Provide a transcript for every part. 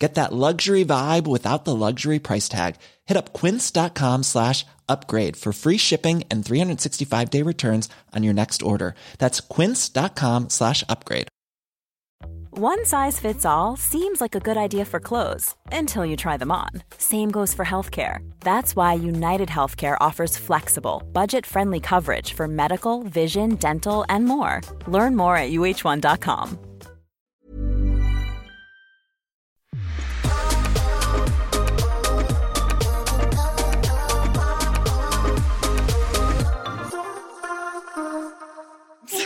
Get that luxury vibe without the luxury price tag. Hit up quince.com slash upgrade for free shipping and 365 day returns on your next order. That's quince.com slash upgrade. One size fits all seems like a good idea for clothes until you try them on. Same goes for healthcare. That's why United Healthcare offers flexible, budget friendly coverage for medical, vision, dental, and more. Learn more at uh1.com.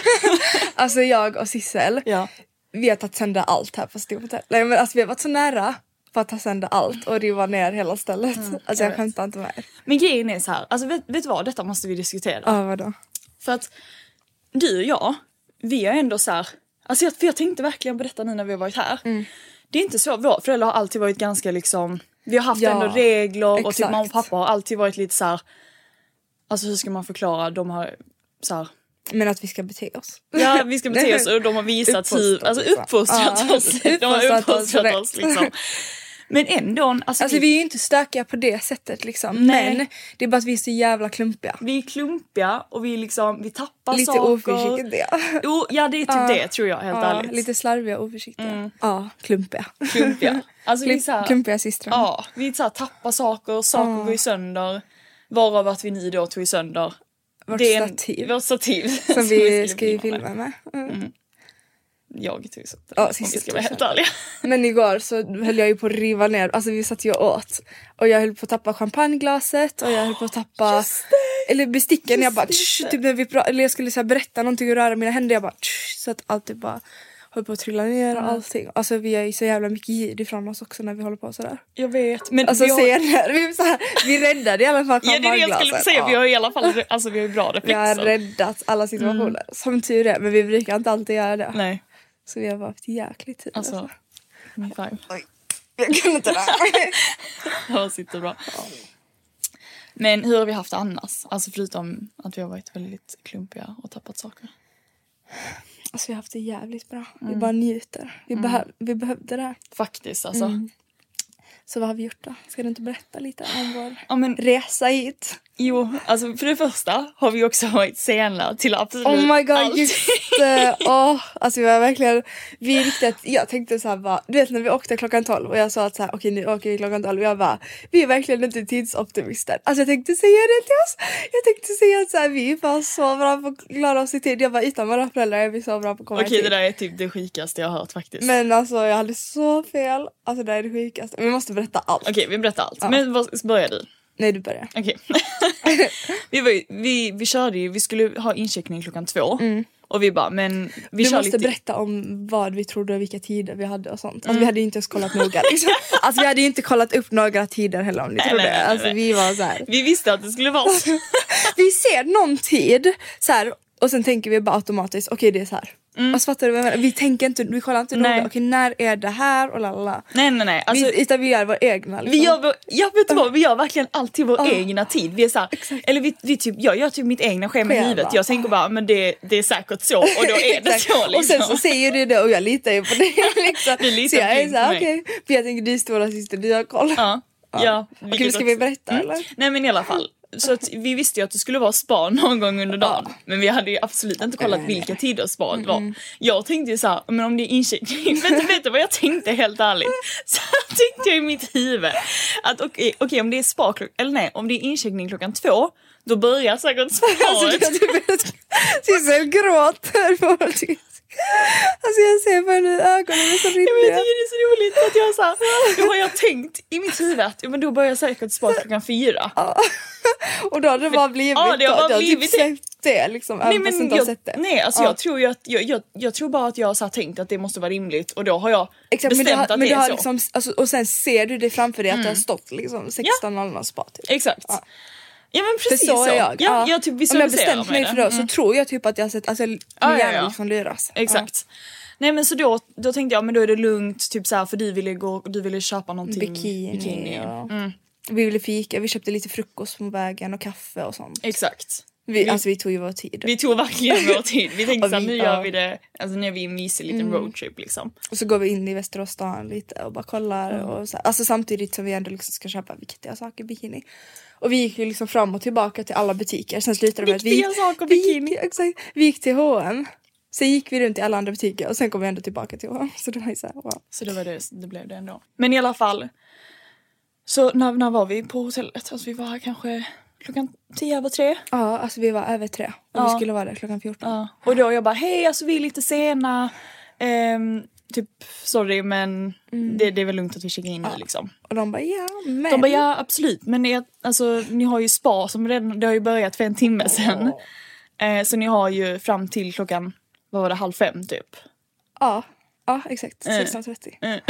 Alltså jag och Sissel, Ja. vi har tagit sönder allt här på Storhotell. Nej men alltså vi har varit så nära på att ta sönder allt och riva ner hela stället. alltså jag, skämtar inte mer. Men grejen är så här, alltså vet, vet du vad, detta måste vi diskutera. Ja vadå? För att du och jag, vi är ändå så här, alltså jag, för jag tänkte verkligen på detta nu när vi har varit här. Mm. Det är inte så, våra föräldrar har alltid varit ganska liksom, vi har haft Ja, ändå regler och typ exakt. mamma och pappa har alltid varit lite så här. alltså hur ska man förklara, de har så här, Men att vi ska bete oss. Ja vi ska bete oss och de har visat hur, Uppfostrat alltså liksom. uppfostrat Ja, oss. De har uppfostrat oss liksom. Men ändå, alltså, Alltså vi, vi är ju inte stökiga på det sättet liksom. Nej. Men det är bara att vi är så jävla klumpiga. vi är klumpiga och vi liksom, vi tappar Lite saker. oförsiktiga. Jo, ja det är typ Ja. det tror jag helt Ja, ärligt. lite slarviga och oförsiktiga. Ja, klumpiga. klumpiga. Alltså vi är så här, Klumpiga systrar. Ja, vi så här, tappar saker, saker går ju sönder. Varav att vi nu då tog sönder Vårt det är stativ. Vårt stativ. Som vi ska ju filma med. Mm. Jag tog sönder Ja, om vi ska vara helt ärliga. Men igår så höll jag ju på att riva ner, alltså vi satt ju och åt. Och jag höll på att tappa champagneglaset och jag höll på att tappa eller besticken. jag bara tsch, typ när vi pra- eller jag skulle så berätta någonting och röra mina händer. Jag bara tsch, så att allt typ bara höll på att trilla ner och allting. Alltså vi har ju så jävla mycket ljud ifrån oss också när vi håller på sådär. Jag vet. Men Alltså vi, har, scener, vi, är så här, vi räddade i alla fall ja, det är det jag skulle säga. Vi Ja. har i alla fall alltså, vi har bra Vi har reflexer. räddat alla situationer. Som tur är, men vi brukar inte alltid göra det. Nej, Så vi har haft jäkligt tur. alltså. High five. Jag kunde inte det. Ja, sitter bra. Men hur har vi haft det annars? Alltså förutom att vi har varit väldigt klumpiga och tappat saker. Alltså vi har haft det jävligt bra. Mm. Vi bara njuter. Vi, behöv, vi behövde det här. Faktiskt alltså. Mm. Så vad har vi gjort då? Ska du inte berätta lite om vår Ja, men, resa hit? Jo, alltså för det första har vi också varit sena till absolut Oh my god allt. just det! Åh, alltså vi var verkligen, vi riktigt, jag tänkte så här bara, du vet när vi åkte klockan 12 och jag sa att så här, okej nu åker vi klockan 12 och jag bara, vi är verkligen inte tidsoptimister. Alltså jag tänkte säga det till oss, jag tänkte säga att så här, vi är bara så bra på att klara oss i tid. Jag bara utan våra föräldrar är vi så bra på att komma i Okej tid. det där är typ det sjukaste jag har hört faktiskt. Men alltså jag hade så fel, alltså det är det sjukaste. Vi måste berätta allt. Okej vi berättar allt. Men vad börjar du? Nej du börjar. Okej. vi, var ju, vi, vi körde ju, vi skulle ha incheckning klockan två. Och vi bara men vi Du kör måste lite. berätta om vad vi trodde och vilka tider vi hade och sånt. Alltså vi hade ju inte ens kollat noga liksom. Alltså vi hade ju inte kollat upp några tider heller om ni Nej, trodde. nej, nej, alltså vi var så här. Vi visste att det skulle vara. Vi ser någon tid så här, och sen tänker vi bara automatiskt okej det är så här. Alltså fattar du vad jag menar? Vi tänker inte, vi kollar inte Mm. Nej. noga. Okej när är det här och lalala. nej nej nej. Alltså, vi, utan vi gör vår egna liksom. Vi gör, vår- ja, vet du vad, vi gör verkligen alltid vår Ja. egna tid. Vi är så här, eller vi, vi typ, jag gör typ mitt egna schema i huvudet. Jag tänker bara men det, det är säkert så och då är det så liksom. Och sen så säger du det och jag litar ju på det. Liksom. Vi litar så jag är på mig. okej, för jag tänker du är stora syster, du har koll. Ja, ja. Okej, ska vi berätta Mm. eller? Nej men i alla fall. Så att vi visste ju att det skulle vara spa någon gång under dagen. Men vi hade ju absolut inte kollat vilka tider spa det var. Jag tänkte ju såhär, men om det är incheckning, vet, vet du vad jag tänkte helt ärligt? Så här tänkte jag i mitt huvud. Att okej, okej, om det är spa eller nej, om det är incheckning klockan två, då börjar säkert Alltså spaet. typ Sissel gråter på Alltså jag ser på hennes ögon, de är så Ja, men jag rimliga. tycker det är så roligt att jag så här, då har jag tänkt i mitt huvud att ja, men då börjar säkert spa klockan fyra. Och då har det bara blivit, Ja, det har bara har typ blivit det. sett det liksom, Nej men inte jag, sett det. nej alltså Ja. jag tror ju att, jag, jag, jag tror bara att jag har tänkt att det måste vara rimligt och då har jag Exakt, men bestämt du har, att men det är har så. liksom, alltså, och sen ser du det framför dig att det har stått liksom 16.00 spa typ. Exakt. Ja. Ja. men För precis så är jag. Ja, jag typ Om jag bestämt mig för det. så tror jag typ att jag sett, alltså min ja, hjärna ja. liksom luras. Exakt. Nej men så då, då tänkte jag men då är det lugnt typ så här för du ville gå, du ville köpa någonting. Bikini, bikini. Mm, vi ville fika, vi köpte lite frukost på vägen och kaffe och sånt. exakt. Vi, alltså vi tog ju vår tid. Vi tog verkligen vår tid. Vi tänkte såhär vi- nu. Mm. gör vi det, alltså nu är vi en mysig liten roadtrip liksom. Och så går vi in i Västerås stan lite och bara kollar. Och så, alltså samtidigt som vi ändå liksom ska köpa viktiga saker bikini. Och vi gick ju liksom fram och tillbaka till alla butiker. Sen slutade det med att vi, Viktiga saker vi, bikini. gick, exakt, vi gick till H&M. Sen gick vi runt i alla andra butiker och sen kom vi ändå tillbaka till H&M. Så det var ju såhär wow. Så det var det, det blev det ändå. Men i alla fall. Så när, när var vi på hotellet? Alltså vi var här kanske klockan tio över tre. Ja alltså vi var över tre och Ja. vi skulle vara där klockan 14. Ja. Och då jag bara hej alltså vi är lite sena. Ehm, typ sorry men Mm. det, det är väl lugnt att vi checkar in nu liksom. Och de bara ja men. De bara ja absolut men det, alltså, ni har ju spa som redan, det har ju börjat för en timme sedan. Eh, så ni har ju fram till klockan, vad var det, halv fem typ. Ja, ja exakt. Eh. 16.30.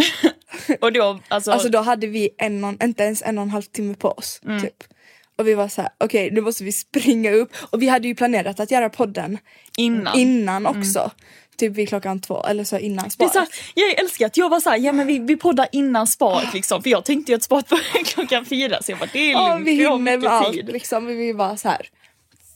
Och då alltså, Alltså då hade vi en inte ens en och en halv timme på oss. Mm. Typ. Och vi var så här: okej nu måste vi springa upp. Och vi hade ju planerat att göra podden innan. innan också. Typ vid klockan två eller så innan Det är sparet. så här, jag älskar att jag var såhär, ja men vi, vi poddar innan sparet liksom. För jag tänkte ju att sparet började klockan fyra så jag bara det är Ja, lugnt, vi har hinner med allt tid. liksom. Vi var så här.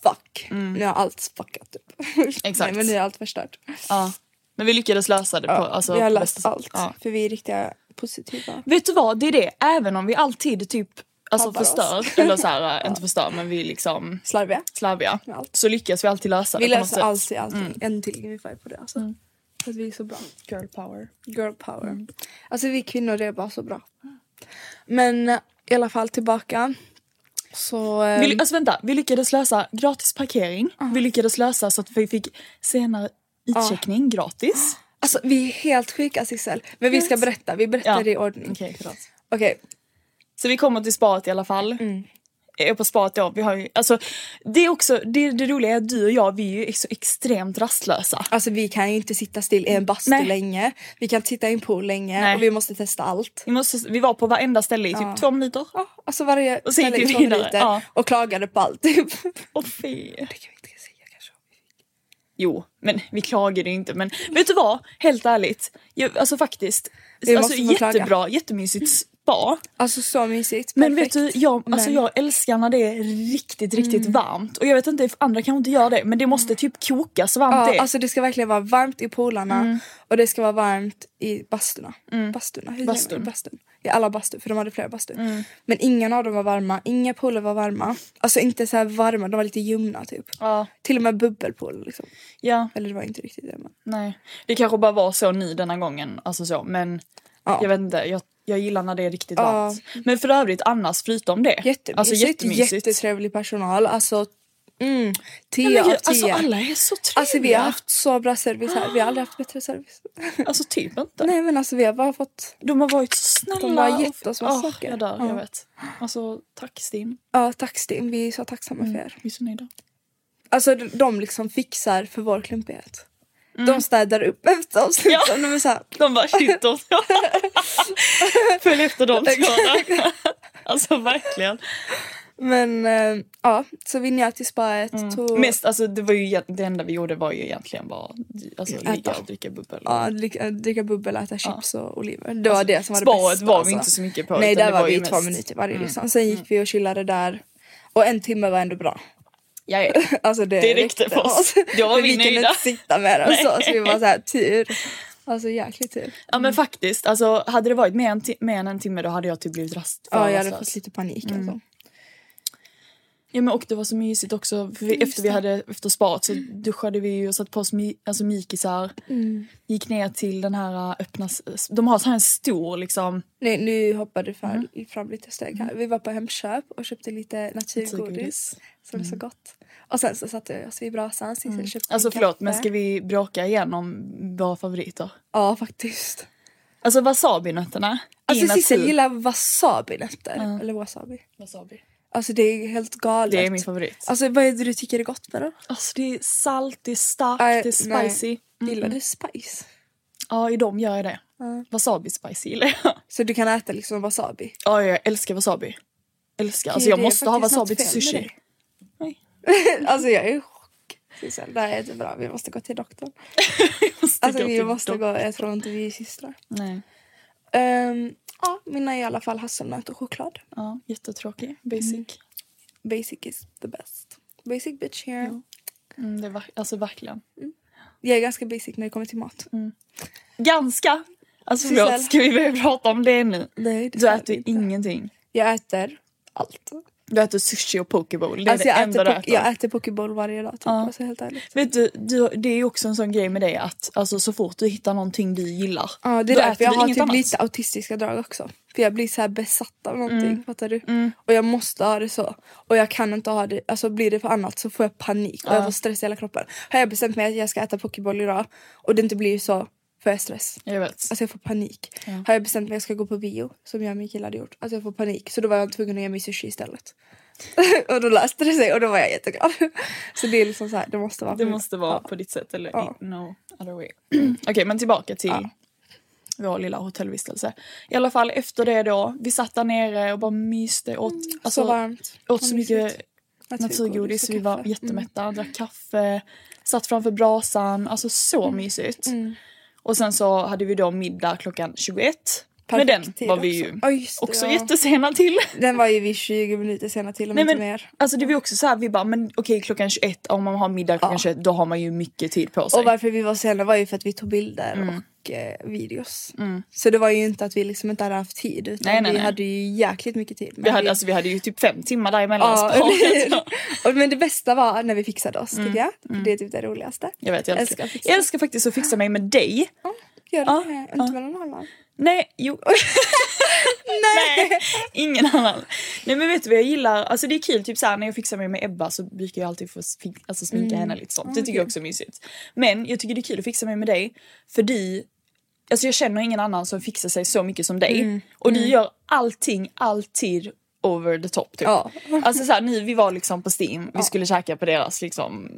fuck. Nu har allt fuckat. Mm. Exakt. Nej men nu är allt förstört. Ja. Men vi lyckades lösa det på, Ja, alltså, vi har löst allt. Ja. För vi är riktiga positiva. Vet du vad, det är det. Även om vi alltid typ alltså Tabbar oss. förstör, eller så här, inte förstör men vi är liksom Slarviga. slarviga. Så lyckas vi alltid lösa Vi det något löser alltid allting. Mm. En till ungefär på det alltså. För att vi är så bra. Girl power. Girl power. Mm. Alltså vi kvinnor är bara så bra. Men i alla fall tillbaka. Så... eh, Vi, ly- alltså vänta, vi lyckades lösa gratis parkering. Vi lyckades lösa så att vi fick senare utcheckning gratis. alltså vi är helt sjuka Sissel. Men vi ska berätta, vi berättar Ja. det i ordning. Okej, förlåt. Okej. Så vi kommer till spat i alla fall. Mm. Är på spat då, vi har ju, alltså det är också, det, det roliga är att du och jag vi är ju så extremt rastlösa. Alltså vi kan ju inte sitta still i en bastu Nej. länge. Vi kan inte sitta i en pool länge Nej. och vi måste testa allt. Vi, måste, vi var på varenda ställe i typ två minuter. Ja, alltså varje Och ställe vi i två minuter ja. och klagade på allt. Typ. Åh fy. Det kan vi inte säga kanske. Jo, men vi klagade inte. Men vet du vad? Helt ärligt. Jag, alltså faktiskt. Vi Alltså, jättebra, jättemysigt spa. Alltså så mysigt. Men vet perfekt. du, jag, alltså, Men- jag älskar när det är riktigt, riktigt varmt. Och jag vet inte, andra kanske inte gör det. Men det måste typ koka så varmt det Ja, är. alltså det ska verkligen vara varmt i poolarna och det ska vara varmt i basturna. Basturna, hur Bastun. Bastun. I alla bastur, för de hade flera bastur. Men ingen av dem var varma, inga pooler var varma. Alltså inte så varma, de var lite ljumna typ. Ja, Till och med bubbelpool liksom. ja, Eller det var inte riktigt det men. nej. Det kanske bara var så ny denna gången. Alltså så, men Ja. jag vet inte. Jag, jag gillar när det är riktigt varmt. Men för övrigt annars förutom det. Jättemysigt, Alltså jättemysigt. jättetrevlig personal. Alltså mm, Nej, 10 men av gud, 10. alltså alla är så trevliga. Alltså vi har haft så bra service här, vi har aldrig haft bättre service. Alltså typ inte. Nej men alltså vi har bara fått, De har varit så snälla. De har gett oss massa Åh, saker. Jag dör, Ja. jag vet. Alltså tack Stin. ja tack Stim, vi är så tacksamma för er. Vi är så nöjda. Alltså de, de liksom fixar för vår klumpighet. De städar upp efter oss. Ja. Liksom. De är så här, De bara shit och Följ efter dem Alltså verkligen. men eh, ja, så vi njöt i spaet. Tog, Mest, alltså det var ju det enda vi gjorde var ju egentligen bara alltså, ligga och dricka bubbel. Ja, dricka, dricka bubbel, äta chips och oliver. Det var det som var det bästa. var vi alltså. inte så mycket på. Nej, där det var vi i två mest- minuter varje liksom. Sen gick vi och chillade där. Och en timme var ändå bra. Ja, ja. Alltså det, Det räckte för oss. Då var För vi kunde nöjda. inte sitta med den så, så vi var så här tur. Alltså jäkligt tur. ja men faktiskt, alltså, hade det varit mer än, mer än en timme då hade jag typ blivit rast, Ja, jag hade rastlös. fått lite panik Mm. alltså. Ja men och det var så mysigt också. För vi, Just efter vi hade efter spat så duschade vi och satte på oss mi, alltså mikisar. Mm. Gick ner till den här äh, öppna... De har så här en stor liksom... Nej, nu hoppade du för, Mm. fram lite steg här. Vi var på Hemköp och köpte lite naturgodis. Som är så gott. Och sen så satte vi oss vid brasan. Köpte Alltså kaffe. förlåt men ska vi bråka igenom våra favoriter? Ja faktiskt. Alltså wasabinötterna. Alltså Sissel gillar wasabinötter. Eller wasabi. Wasabi. Alltså det är helt galet. Det är min favorit. Alltså vad är det du tycker är gott med det? Alltså det är salt, det är starkt, Äh, det är spicy. Gillar du spice? Ja i dem gör jag det. Wasabi spicy gillar jag. Så du kan äta liksom wasabi? Ja jag älskar wasabi. Älskar. Alltså jag måste ha wasabi till sushi. Nej. alltså jag är i chock. Det här är inte bra. Vi måste gå till doktorn. Måste Alltså gå vi måste dok- gå. Jag tror inte vi är systrar. Nej. Um, ja, mina är i alla fall hasselnöt och choklad. Ja, jättetråkig. Basic. Basic is the best. Basic bitch here. Mm, det ver- alltså verkligen. Jag är ganska basic när det kommer till mat. Ganska! Alltså förlåt, ska vi börja prata om det nu? Nej, det Du äter inte. ingenting. Jag äter allt. Du äter sushi och pokeball. Det är Alltså det jag, enda äter po- jag äter pokéboll varje dag typ. Ja. Alltså helt ärligt. Vet du, du, det är ju också en sån grej med dig att alltså, så fort du hittar någonting du gillar. Ja, det är därför jag har typ annat. lite autistiska drag också. För jag blir så här besatt av någonting, Mm. fattar du? Och jag måste ha det så. Och jag kan inte ha det, alltså blir det för annat så får jag panik och jag får stress i hela kroppen. Har jag bestämt mig att jag ska äta pokéboll idag och det inte blir så jag stress. Jag vet. Alltså jag får panik. Har jag bestämt mig att jag ska gå på bio, som jag och min kille hade gjort, alltså jag får panik. Så då var jag tvungen att ge mig sushi istället. och då löste det sig och då var jag jätteglad. så det är liksom så här, det måste vara Det måste vara ja. på ditt sätt eller Ja. no other way. Okej men tillbaka till vår lilla hotellvistelse. I alla fall efter det då, vi satt där nere och bara myste åt, alltså, så varmt. åt så mycket naturgodis. Vi var. Mm. jättemätta, drack kaffe, satt framför brasan, alltså så Mm. mysigt. Och sen så hade vi då middag klockan 21. Men Perfekt den tid var vi också. ju Ja, just det, också ja. jättesena till. Den var ju vid 20 minuter senare till om Nej inte men mer. alltså det var ju också så här, vi bara men okej klockan 21, om man har middag klockan Ja. 21 då har man ju mycket tid på sig. Och varför vi var sena var ju för att vi tog bilder Mm. och eh, videos. Så det var ju inte att vi liksom inte hade haft tid utan Nej, nej, vi nej. hade ju jäkligt mycket tid. Vi, hade, alltså, vi hade ju typ fem timmar däremellan. Ja, och, men det bästa var när vi fixade oss tycker jag. För Det är typ det roligaste. Jag vet, jag älskar, Älskar att fixa. jag älskar faktiskt att fixa mig med dig. Gör det Ja, med någon annan. Nej, jo. Nej. ingen annan. Nej men vet du vad jag gillar? Alltså det är kul typ såhär när jag fixar mig med Ebba så brukar jag alltid få alltså, sminka henne lite sånt. Det tycker jag också är mysigt. Men jag tycker det är kul att fixa mig med dig för du Alltså jag känner ingen annan som fixar sig så mycket som dig. Och du gör allting alltid over the top typ. Ja. Alltså såhär nu vi var liksom på Steam, vi skulle käka på deras liksom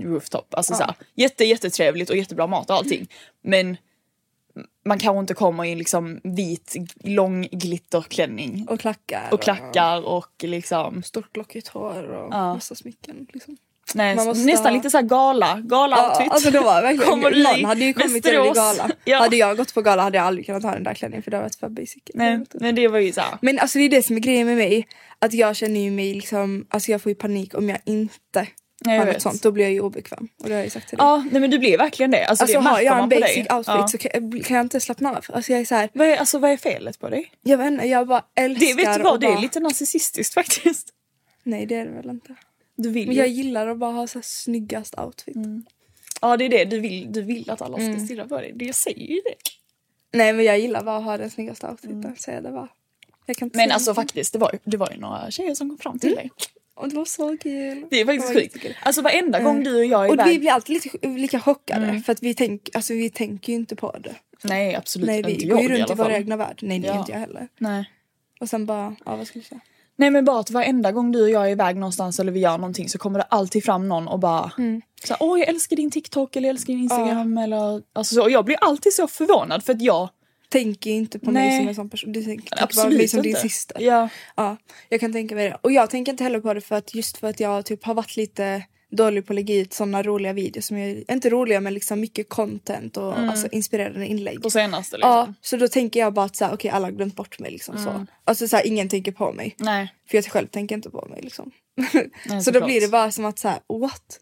rooftop. Alltså såhär jätte jättetrevligt och jättebra mat och allting. Men man kanske inte kommer i liksom vit lång glitterklänning. Och klackar. Och klackar och liksom Stort lockigt hår och Ja. massa smycken. Liksom. nej, Man måste nästan ha- lite såhär gala, gala Ja, outfit. alltså det var verkligen, Kommer du i någon hade ju kommit till Västerås? gala. Ja. Hade jag gått på gala hade jag aldrig kunnat ha den där klänningen för det har varit för basic. Nej, men det var ju såhär. Men alltså det är det som är grejen med mig. Att jag känner ju mig liksom, alltså jag får ju panik om jag inte Jag har något sånt. Då blir jag ju obekväm. Och det har jag sagt till dig. Ja, nej men du blir verkligen det. Alltså, Alltså det har jag en basic dig. outfit Ja. så kan, kan jag inte slappna av. Alltså jag är så här, Vad är, alltså vad är felet på dig? jag vet inte, jag bara älskar Det vet du vad, det är bara- lite narcissistiskt faktiskt. Nej det är det väl inte. Du vill Men jag gillar att bara ha så här snyggast outfit. Ja det är det, du vill, du vill att alla ska Mm. stirra på dig. Det, jag säger ju det. Nej men jag gillar bara att ha den snyggaste outfiten. Så det bara. Jag Men alltså något. faktiskt, det var, det var ju några tjejer som kom fram till dig. Och det var så kul. Det är faktiskt sjukt. Alltså varenda gång du och jag är Och vi iväg. blir alltid lite, lika chockade Mm. för att vi, tänk, alltså, vi tänker ju inte på det. Nej absolut Nej vi inte går jag ju i runt i alla vår egna värld. Nej det Ja. är inte jag heller. Nej. Och sen bara, ja vad skulle jag säga? Nej men bara att varenda gång du och jag är iväg någonstans eller vi gör någonting så kommer det alltid fram någon och bara Mm. så Åh jag älskar din TikTok eller jag älskar din Instagram eller alltså så. Och jag blir alltid så förvånad för att jag Tänker ju inte på Nej. mig som en sån person. Du tänker, tänker bara absolut mig som din inte. syster. Ja. Ja, jag kan tänka mig det. Och jag tänker inte heller på det för att just för att jag typ har varit lite dålig på att lägga ut såna roliga videos som jag, inte roliga men liksom mycket content och alltså, inspirerande inlägg. På senaste liksom. Ja, så då tänker jag bara att så här, okej alla har glömt bort mig liksom så. Alltså så här, ingen tänker på mig. Nej. För jag själv tänker inte på mig liksom. Nej, så då såklart. blir det bara som att så här, what?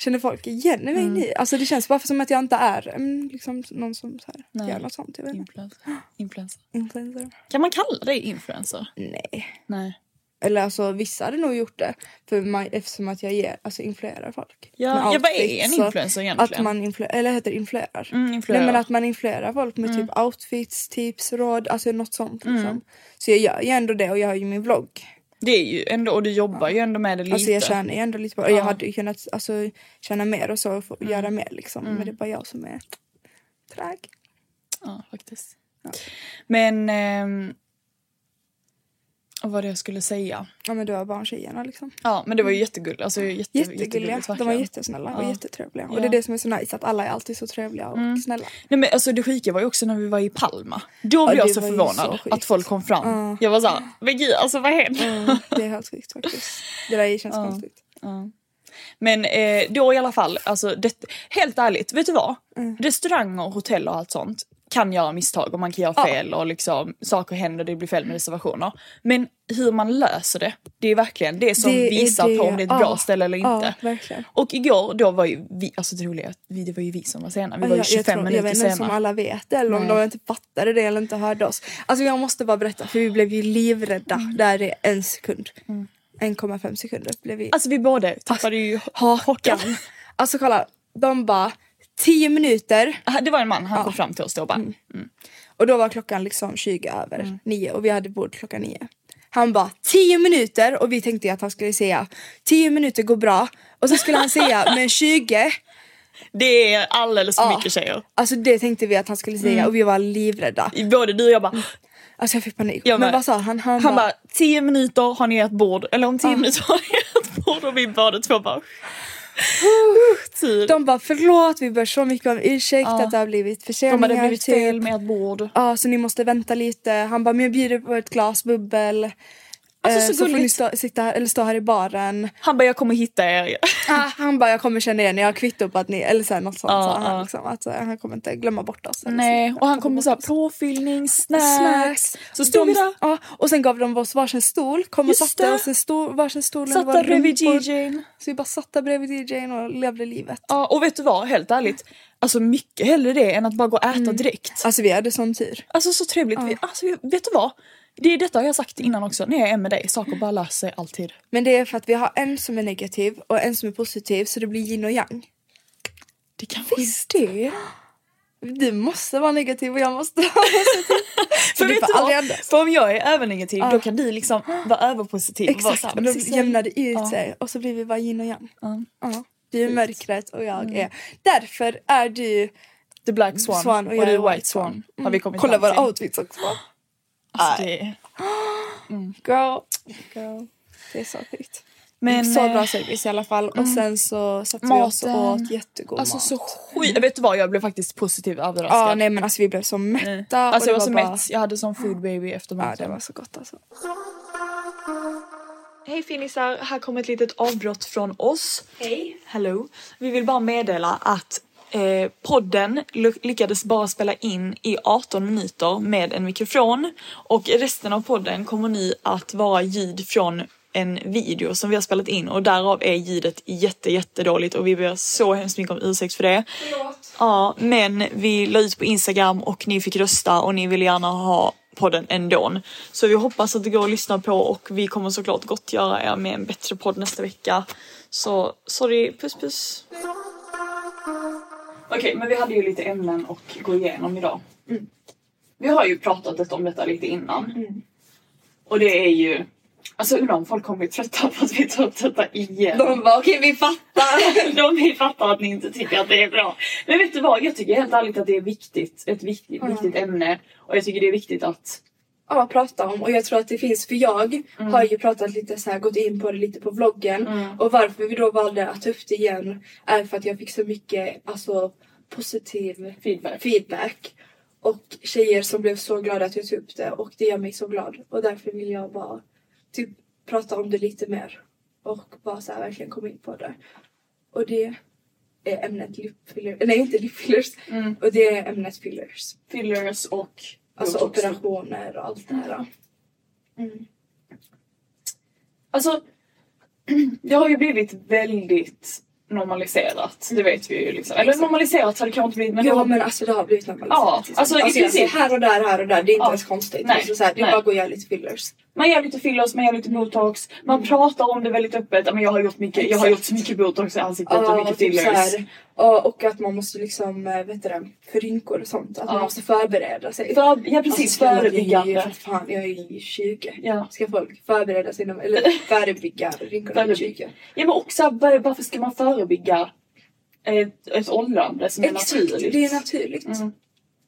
Känner folk igen mig nu? Alltså det känns bara som att jag inte är mm, liksom, någon som så här, Nej. gör något sånt. Jag vet. Influencer. Influencer. Influencer. Kan man kalla dig influencer? Nej. Nej. Eller alltså vissa hade nog gjort det. För man, eftersom att jag ger, alltså influerar folk. Ja, ja, vad är en influencer egentligen? Att man influ- eller heter influerar? Mm, influerar. Nej men att man influerar folk med typ outfits, tips, råd, alltså något sånt liksom. Så jag gör ju ändå det och jag har ju min vlogg. Det är ju ändå, och du jobbar ju ändå med det lite. Alltså jag tjänar ju ändå lite på det. Jag hade ju kunnat alltså, tjäna mer och så och få göra mer liksom. Men det är bara jag som är trög. Ja, faktiskt. Men... ehm, vad det jag skulle säga? Ja men du har barntjejerna liksom. Ja, men det var ju jättegulligt. Alltså, jätte, Jättegulliga. De var jättesnälla och Ja. jättetrevliga. Ja. Och det är det som är så nice att alla är alltid så trevliga och snälla. Nej men alltså det sjuka var ju också när vi var i Palma. Då blev det jag så förvånad så att folk kom fram. Ja. Jag var såhär, men gud alltså vad hände? Mm, det är helt sjukt faktiskt. Det där känns konstigt. Men eh, då i alla fall, alltså det, helt ärligt, vet du vad? Mm. Restauranger, hotell och allt sånt kan göra misstag och man kan göra Ja. fel och liksom saker händer, det blir fel med reservationer. Men hur man löser det, det är verkligen det som Det visar det, på om det är ett ja. bra ställe eller Ja, inte. verkligen. Och igår då var ju vi, alltså det roliga, är att vi, det var ju vi som var sena, vi var ju jag, 25 jag, tror, jag minuter vet inte sena. om alla vet eller om Nej. de inte fattade det eller inte hörde oss. Alltså jag måste bara berätta för vi blev ju livrädda Mm. där är en sekund. 1,5 sekunder blev vi. Alltså vi båda tappade ju hakan. Alltså kolla, de bara 10 minuter Det var en man, han kom fram till oss då och bara Mm. och då var klockan liksom 20 över Mm. 9 och vi hade bord klockan 9. Han bara 10 minuter och vi tänkte att han skulle säga 10 minuter går bra och så skulle han säga men 20 Det är alldeles för Ja. mycket tjejer. Alltså det tänkte vi att han skulle säga Mm. och vi var livrädda. Både du och jag bara Alltså jag fick panik. Jag men vad sa han? Han, Han bara, bara 10 minuter har ni ert bord eller om 10 minuter har ni ert bord och vi båda två bara tid. de bara förlåt vi ber så mycket om ursäkt Ja. att det har blivit De förseningar. hade blivit typ. fel med ert bord. Ja så ni måste vänta lite. Han bara men jag bjuder på ett glas bubbel. Alltså, Eh, så så får ni stå, sitta här, eller stå här i baren. Han bara jag kommer hitta er. Ah, han bara jag kommer känna er, jag har kvitto på att ni, eller så här, något sånt Ja, sa han ja. liksom, att så här, han kommer inte glömma bort oss. Nej så. och han kommer bort såhär oss. påfyllning, snacks. Snacks. Så stod vi där. Ja, och sen gav de oss varsin stol, kom och Just satte oss en stol, varsin stol Satt där bredvid. DJn. Så vi bara satt där bredvid DJn och levde livet. Ja och vet du vad, helt ärligt. Alltså mycket hellre det än att bara gå och äta direkt. Alltså vi hade sån tur. Alltså så trevligt. Vi, alltså, vet du vad? Det är detta har jag sagt innan också när jag är med dig. Saker bara löser sig alltid. Men det är för att vi har en som är negativ och en som är positiv så det blir yin och yang. Det kanske Visst det? Du måste vara negativ och jag måste vara positiv. För vet du vad? För om jag är övernegativ då kan du liksom vara överpositiv. och vara Exakt, så här, och då jämnar det ut Ja. sig och så blir vi bara yin och yang. Ja. Ja. Du är mörkret och jag är... Därför är du The Black Swan, Swan och och, du är White Swan. Swan. Har vi kommit Kolla våra outfits också. Alltså, det, Girl. Girl. Det är så sjukt. men så eh, bra service i alla fall. Och sen så satt vi oss och Maten. åt jättegod Alltså mat. så skit. Vet du vad, jag blev faktiskt positivt överraskad. Ja nej men alltså vi blev så mätta. Alltså och jag det var så bara... mätt. Jag hade sån food baby efter Ja det maten. var så gott alltså. Hej finisar, här kommer ett litet avbrott från oss. Hej. Hello. Vi vill bara meddela att eh, podden ly- lyckades bara spela in i 18 minuter med en mikrofon och resten av podden kommer nu att vara ljud från en video som vi har spelat in och därav är ljudet jätte jättedåligt och vi ber så hemskt mycket om ursäkt för det. Ja, men vi la ut på Instagram och ni fick rösta och ni ville gärna ha podden ändå. Så vi hoppas att det går att lyssna på och vi kommer såklart gottgöra er med en bättre podd nästa vecka. Så sorry, puss puss. Okej, men vi hade ju lite ämnen att gå igenom idag. Vi har ju pratat lite om detta lite innan. Och det är ju, alltså undrar om folk kommer bli trötta på att vi tar upp detta igen. De bara okej vi fattar. De vill fatta att ni inte tycker att det är bra. Men vet du vad? Jag tycker helt ärligt att det är viktigt. Ett viktigt, viktigt ämne. Och jag tycker det är viktigt att... ja, prata om? Och jag tror att det finns för jag Mm. har ju pratat lite så här gått in på det lite på vloggen. Och varför vi då valde att ta upp det igen är för att jag fick så mycket alltså positiv Feedback. feedback. Och tjejer som blev så glada att jag tog upp det. Och det gör mig så glad. Och därför vill jag bara typ prata om det lite mer. Och bara så här verkligen komma in på det. Och det är ämnet lip filler, nej inte lip fillers. Mm. och det är ämnet fillers. Fillers och... alltså botox. operationer och allt det här. Alltså, det har ju blivit väldigt normaliserat. Det vet vi ju liksom. Eller normaliserat har det kanske inte blivit men ja har... men alltså det har blivit normaliserat. Ja, liksom. alltså i jag princip- ser här och där, här och där. Det är inte Ja. ens konstigt. Nej, Alltså, så här, det är nej. bara att gå och göra lite fillers. Man gör lite fillers, man gör lite botox, man pratar om det väldigt öppet. Ja, Men jag har gjort mycket, jag har gjort så mycket botox i ansiktet och mycket typ fillers. här, och, att man måste liksom, äh, vet du för rynkor och sånt, att man Ja. måste förbereda sig. För, ja precis, Alltså, jag är förebyggande. för Fan, jag är ju 20. Ja. Ska folk förbereda sig, eller förebygga rynkorna vid 20? Ja men också var- varför ska man förebygga ett, ett åldrande som är Exakt, naturligt? det är naturligt. Mm.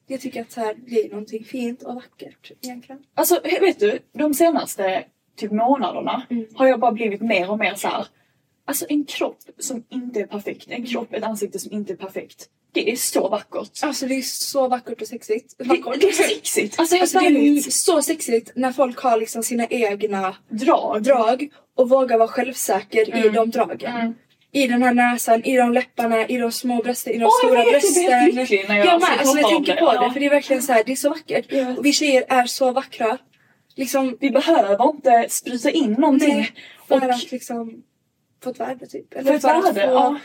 Jag tycker att så här, det är någonting fint och vackert egentligen. Alltså vet du, de senaste typ månaderna Mm. har jag bara blivit mer och mer så här. Alltså en kropp som inte är perfekt, en kropp, ett ansikte som inte är perfekt. Det är så vackert. Alltså det är så vackert och sexigt. Det, Vackert. det är sexigt. Alltså Alltså, det är så sexigt när folk har liksom sina egna drag. drag och vågar vara självsäker i Mm. de dragen. Mm. I den här näsan, i de läpparna, i de små brösten, i de jag stora vet, jag blir brösten. lycklig när jag jag med, alltså, jag tänker det. på Ja. det för det är verkligen så här, det är så vackert. Vet. Och vi tjejer är så vackra. Liksom, Vi behöver inte spruta in någonting. nej, för och att liksom få ett värde typ. Eller för ett att värde, få, ja.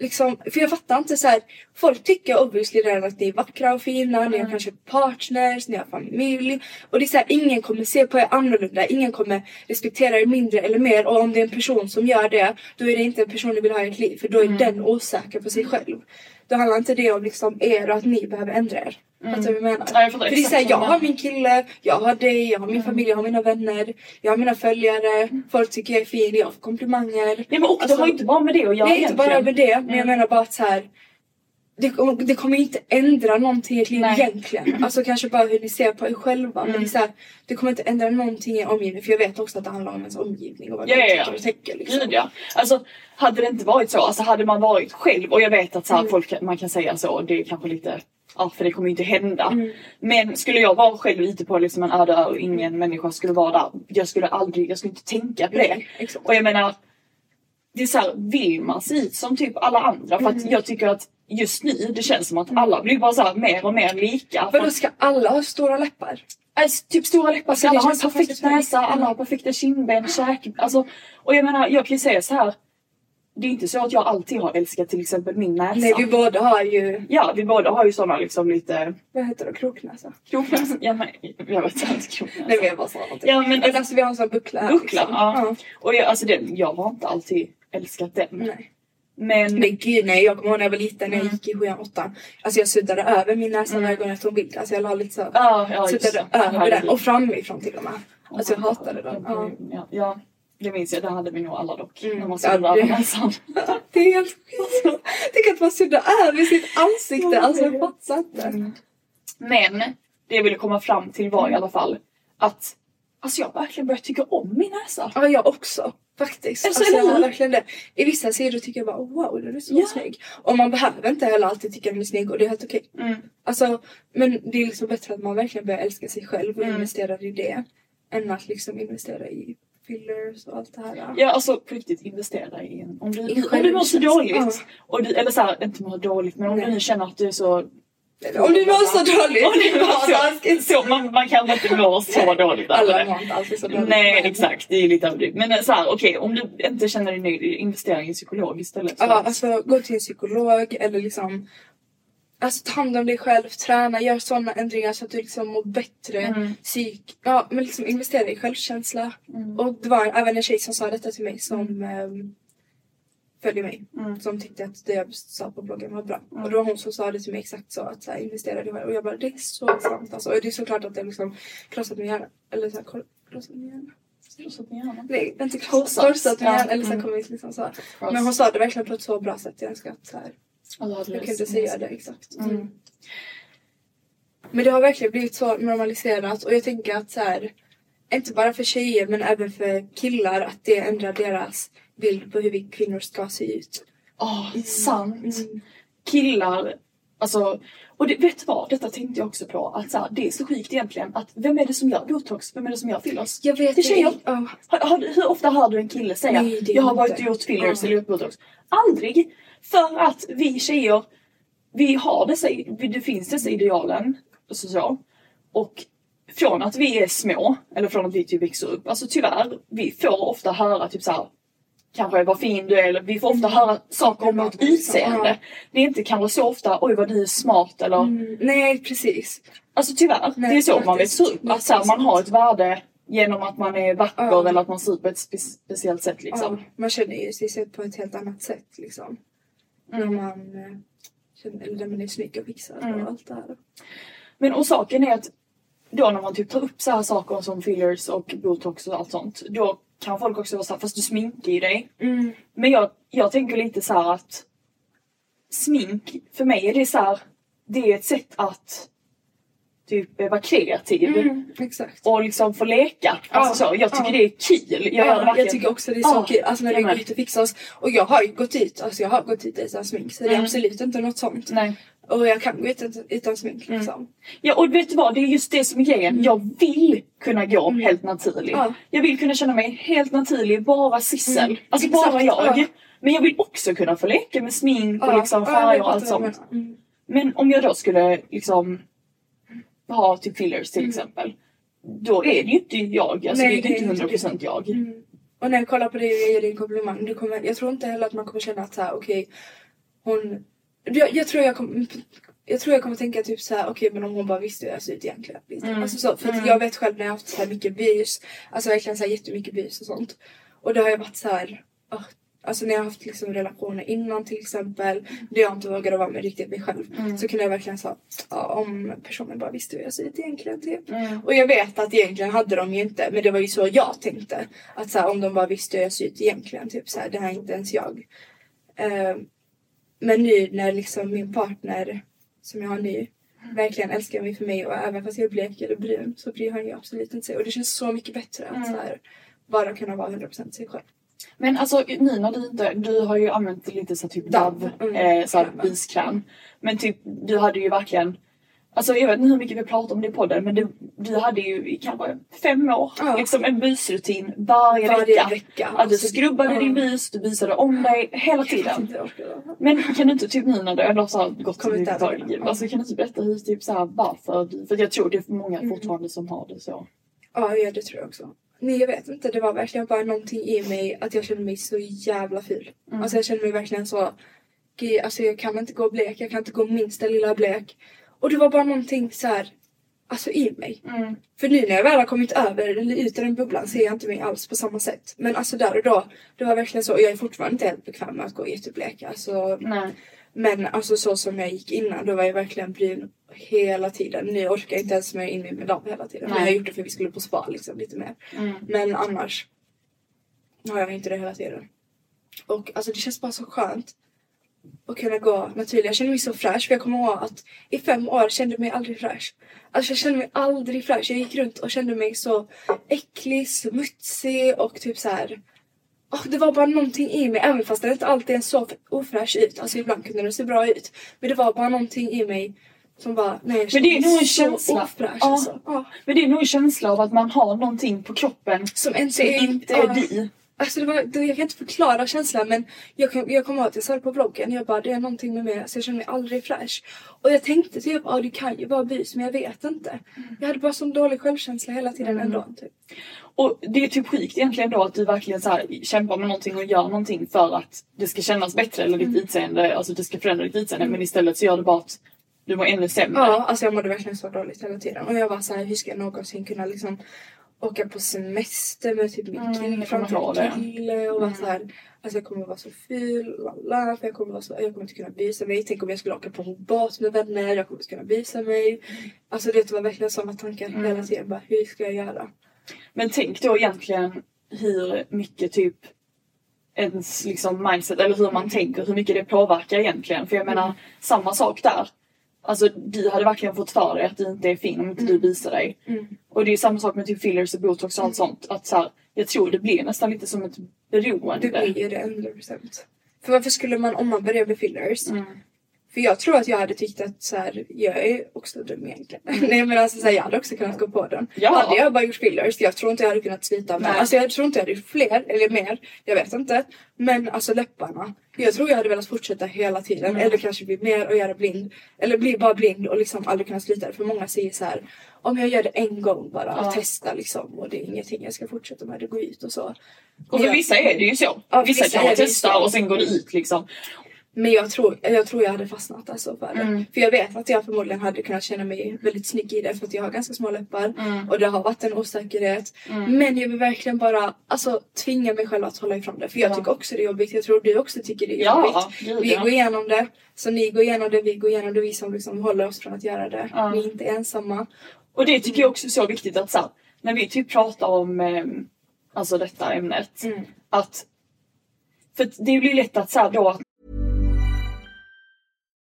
Liksom, för jag fattar inte så här. folk tycker obviously redan att ni är vackra och fina, ni har Mm. kanske partners, ni har familj. Och det är så här, ingen kommer se på er annorlunda, ingen kommer respektera er mindre eller mer. Och om det är en person som gör det, då är det inte en person ni vill ha i ert liv. För då är Mm. den osäker på sig själv. Då handlar inte det om liksom er och att ni behöver ändra er. Fattar du vad jag menar? Mm. Ja, jag För det är exakt så här, vad jag har min kille, jag har dig, jag har Mm. min familj, jag har mina vänner, jag har mina följare, folk tycker jag är fin, jag får komplimanger. Ja, men och Alltså, det har inte bara med det att göra det är inte bara med det, men jag Mm. menar bara att så här, det, det kommer inte ändra någonting i ert liv Nej. egentligen. Alltså kanske bara hur ni ser på er själva. Men Mm. det, är så här, det kommer inte ändra någonting i omgivningen. För jag vet också att det handlar om ens omgivning och vad Ja, ja, ja. tycker och tänker. Liksom. Gud ja. Alltså hade det inte varit så, alltså hade man varit själv och jag vet att så här, Mm. folk, man kan säga så, det är kanske lite, ja för det kommer ju inte hända. Mm. Men skulle jag vara själv ute på liksom en öde ö och ingen människa skulle vara där, jag skulle aldrig, jag skulle inte tänka på det. Exakt. Och jag menar, det är så här, vill man se ut som typ alla andra? För att Mm. jag tycker att just nu, det känns som att alla blir bara så här mer och mer lika. För att- ska alla ha stora läppar? Alltså, typ stora läppar, alla har en perfekt näsa, alla har perfekta kindben, käk... Alltså, och jag menar, jag kan ju säga så här. Det är inte så att jag alltid har älskat till exempel min näsa. Nej vi båda har ju, Ja, vi båda har ju såna liksom lite vad heter det, kroknäsa? kroknäsa. Ja, men jag vet inte kroknäsa. Nej men jag bara sa någonting. Ja, men alltså vi har en sån buckla här. buckla, liksom. ja. Och jag, alltså det, jag har inte alltid älskat den. Nej. Men Men gud nej, jag kommer ihåg när jag var liten när jag Mm. gick i sjuan, åttan. Alltså jag suddade över min näsa Mm. varje gång jag tog en bild. Alltså jag la lite så. ja, ja suddade över den och framifrån till och med. Alltså jag hatade den. Ja. Ja, ja, det minns jag. Det hade vi nog alla dock. Mm. När man Ja, suddar det- näsan. Det är helt sjukt. Tänk att man suddar över sitt ansikte. Ja, Alltså jag fattar inte. Men det jag ville komma fram till var i alla fall att alltså jag verkligen börjat tycka om min näsa. Ja jag också. Faktiskt. Alltså, Alltså, jag har verkligen det. I vissa sidor tycker jag bara wow den är så Ja. snygg. Och man behöver inte heller alltid tycka den är snygg och det är helt okej. Mm. Alltså, men det är liksom bättre att man verkligen börjar älska sig själv och Mm. investerar i det. Än att liksom investera i fillers och allt det här. Ja alltså på riktigt investera i en. Om du, I om du mår så dåligt. Ja. Och du, eller såhär, inte mår dåligt men om du Nej. nu känner att du är så... Om du mår så dåligt. Om du mår så, så man, man kanske inte mår så dåligt Alla mår inte alltid så dåligt. Nej exakt, det är lite överdrivet. Men så här, okej om du inte känner dig nöjd, investera i en psykolog istället. Ja, alltså gå till en psykolog eller liksom Alltså ta hand om dig själv, träna, gör sådana ändringar så att du liksom mår bättre. Mm. Psyk, ja men liksom investera i självkänsla. Mm. Och det var även en tjej som sa detta till mig som ehm, följer mig. Mm. Som tyckte att det jag sa på bloggen var bra. Mm. Och det var hon som sa det till mig exakt så att så här, investera i dig själv. Och jag bara det är så sant alltså. Och det är såklart att det liksom krossat min hjärna. Eller så här, krossat min hjärna. Krossat min hjärna. Nej, inte Krossat. Krossat min hjärna. Eller så här, mm. liksom så. här. Men hon sa det verkligen på ett så bra sätt. Jag önskar att så här, Jag kan inte säga det exakt. Mm. Men det har verkligen blivit så normaliserat och jag tänker att så här, inte bara för tjejer men även för killar att det ändrar deras bild på hur vi kvinnor ska se ut. Åh, sant. Mm. Killar, alltså, och det, vet du vad? Detta tänkte jag också på. Att så här, det är så sjukt egentligen. Att vem är det som gör botox? Vem är det som gör fillers? Jag vet Det är tjejer. du- hur ofta hör du en kille säga Nej, jag har varit och gjort fillers Ja. eller gjort botox? Aldrig! För att vi tjejer, vi har dessa, det finns dessa idealen. Så, så. Och från att vi är små, eller från att vi typ växer upp, alltså tyvärr, vi får ofta höra typ så här. Kanske vad fin du är, eller vi får ofta höra saker om vårt utseende. Det är inte kanske så ofta, oj vad du är smart eller Mm, nej precis. Alltså tyvärr, Nej, det är så man faktiskt. växer upp. Att så här, man har ett värde Genom att man är vacker Ja. eller att man ser ut på ett spe- speciellt sätt liksom. Ja, man känner ju sig själv på ett helt annat sätt liksom. När Mm. man eh, känner, eller när man är snygg och fixad Mm. och allt det här. Men och saken är att då när man typ tar upp så här saker som fillers och botox och allt sånt. Då kan folk också vara såhär, fast du sminkar ju dig. Mm. Men jag, jag tänker lite så här att smink, för mig är det så här, det är ett sätt att typ eh, vara kreativ. Mm. Och liksom få leka. Alltså Ja, så, jag tycker ja. det är kul. Jag, Ja, jag tycker också det är så kul. Alltså när vi går ut och fixar oss. Och jag har ju gått ut, alltså jag har gått ut utan smink. Så det är Mm. absolut inte något sånt. Nej. Och jag kan gå ut utan, utan smink Mm. liksom. Ja och vet du vad, det är just det som är grejen. Jag vill kunna gå helt naturlig. Mm. Ja. Jag vill kunna känna mig helt naturlig, bara Sissel. Mm, Alltså exakt, bara jag. ja. Men jag vill också kunna få leka med smink och liksom färger och allt sånt. Mm. Men om jag då skulle liksom ha typ fillers till exempel. Då är det ju inte jag. Alltså Nej, det är ju inte inte 100% jag. Mm. Och när jag kollar på dig och jag ger dig en komplimang. Du kommer, jag tror inte heller att man kommer känna att så här, okej. hon... Jag, jag tror jag kommer... Jag tror jag kommer tänka typ så här, okej men om hon bara visste hur jag ser ut egentligen. Mm. Alltså så, för Mm. jag vet själv när jag har haft så här mycket bys. Alltså verkligen så här jättemycket bys och sånt. Och då har jag varit så här. ah, Alltså när jag har haft liksom relationer innan till exempel. Där jag inte vågade vara med riktigt mig själv. Mm. Så kunde jag verkligen säga ja, om personen bara visste hur jag ser ut egentligen. Typ. Mm. Och jag vet att egentligen hade de ju inte, men det var ju så jag tänkte. Att så här, om de bara visste hur jag ser ut egentligen, typ så här, det här är inte ens jag. Eh, men nu när liksom min partner, som jag har nu, verkligen älskar mig för mig och även fast jag är blek eller brun så bryr han ju absolut inte sig. Och det känns så mycket bättre att Mm. så här, bara kunna vara 100% sig själv. Men alltså nu när du inte, du har ju använt lite så typ Dove, Mm. eh, så här Kräm. biskräm. Men typ du hade ju verkligen Alltså jag vet inte hur mycket vi pratar om det i podden men du, du hade ju i kanske fem år Ja. liksom en bysrutin varje, Varje vecka. vecka. Att du Alltså, skrubbade ja. din bys, du visade om dig hela tiden. Men kan du inte typ nu när du ändå har gått till. Ja. alltså kan du inte berätta hur, typ så här, varför? För jag tror det är många Mm. fortfarande som har det så. Ja, ja, det tror jag också. Nej, jag vet inte. Det var verkligen bara någonting i mig att jag kände mig så jävla ful. Mm. Alltså jag kände mig verkligen så... Gud, alltså jag kan inte gå blek. Jag kan inte gå minsta lilla blek. Och det var bara någonting så här, alltså i mig. Mm. För nu när jag väl har kommit över eller ut ur den bubblan ser jag inte mig alls på samma sätt. Men alltså där och då, det var verkligen så. Och jag är fortfarande inte helt bekväm med att gå jätteblek. Alltså, Nej. Men alltså så som jag gick innan, då var jag verkligen brun hela tiden. Nu orkar jag inte ens smörja in mig med lamm hela tiden. Men Nej. jag har gjort det för att vi skulle på spa liksom lite mer. Mm. Men annars har jag inte det hela tiden. Och alltså det känns bara så skönt att kunna gå naturligt. Jag känner mig så fräsch. För jag kommer ihåg att i fem år kände jag mig aldrig fräsch. Alltså jag kände mig aldrig fräsch. Jag gick runt och kände mig så äcklig, smutsig och typ så här. Åh, det var bara någonting i mig, även fast den inte alltid såg ofräsch ut. Alltså ibland kunde den se bra ut. Men det var bara någonting i mig som bara, nej jag Men det är nog en så känsla. ofräsch. Ja. Alltså. Ja. Men det är nog en känsla av att man har någonting på kroppen Som inte som är, inte är vi. Alltså det var, det, jag kan inte förklara känslan men jag, kan, jag kommer ihåg att jag sa det på bloggen. Jag bara det är någonting med mig så jag känner mig aldrig fräsch. Och jag tänkte typ ja det kan ju vara bus men jag vet inte. Jag hade bara sån dålig självkänsla hela tiden ändå. Typ. Och det är typ sjukt egentligen då att du verkligen så här kämpar med någonting och gör någonting för att det ska kännas bättre eller Mm. ditt utseende, alltså det ska förändra ditt utseende men istället så gör det bara att du mår ännu sämre. Ja alltså jag mådde verkligen så dåligt hela tiden. Och jag var så här hur ska jag någonsin kunna liksom åka på semester med typ min Mm, kille, kommer ihåg framtida det. kille och vara Mm. så här. Alltså jag kommer vara så ful, lala, för jag kommer, vara så, jag kommer inte kunna visa mig. Tänk om jag skulle åka på en båt med vänner, jag kommer inte kunna visa mig. Alltså det var verkligen sådana tankar Mm. hela tiden. Bara, hur ska jag göra? Men tänk då egentligen hur mycket typ ens liksom mindset eller hur man tänker, hur mycket det påverkar egentligen. För jag menar samma sak där. Alltså du hade verkligen fått för dig att du inte är fin om inte du visar dig. Mm. Och det är samma sak med typ fillers och botox och allt sånt. Att så här, jag tror det blir nästan lite som ett beroende. Det blir ju det 100%. För varför skulle man, om man börjar med fillers, Mm. För jag tror att jag hade tyckt att så här, jag är också dum egentligen. Nej men alltså så här, jag hade också kunnat gå på den. Ja. Hade jag bara gjort fillers, jag tror inte jag hade kunnat slita med. Alltså jag tror inte jag hade gjort fler eller mer. Jag vet inte. Men alltså läpparna. Jag tror jag hade velat fortsätta hela tiden. Mm. Eller kanske bli mer och göra blind. Eller bli bara blind och liksom aldrig kunna sluta det. För många säger så här. Om jag gör det en gång bara och Ja. testar liksom. Och det är ingenting jag ska fortsätta med. Det går ut och så. Och för Ja. vissa är det ju så. Ja, vissa vissa kan testa och sen går det ut liksom. Men jag tror, jag tror jag hade fastnat alltså för det. För jag vet att jag förmodligen hade kunnat känna mig väldigt snygg i det för att jag har ganska små läppar. Och det har varit en osäkerhet. Men jag vill verkligen bara alltså, tvinga mig själv att hålla ifrån det. För jag tycker också det är jobbigt. Jag tror du också tycker det är Ja, jobbigt. gud, vi ja. går igenom det. Så ni går igenom det, vi går igenom det. Vi som liksom håller oss från att göra det. Vi är inte ensamma. Och det tycker jag också är så viktigt att så här, när vi typ pratar om eh, alltså detta ämnet. Att för det blir lätt att här, då att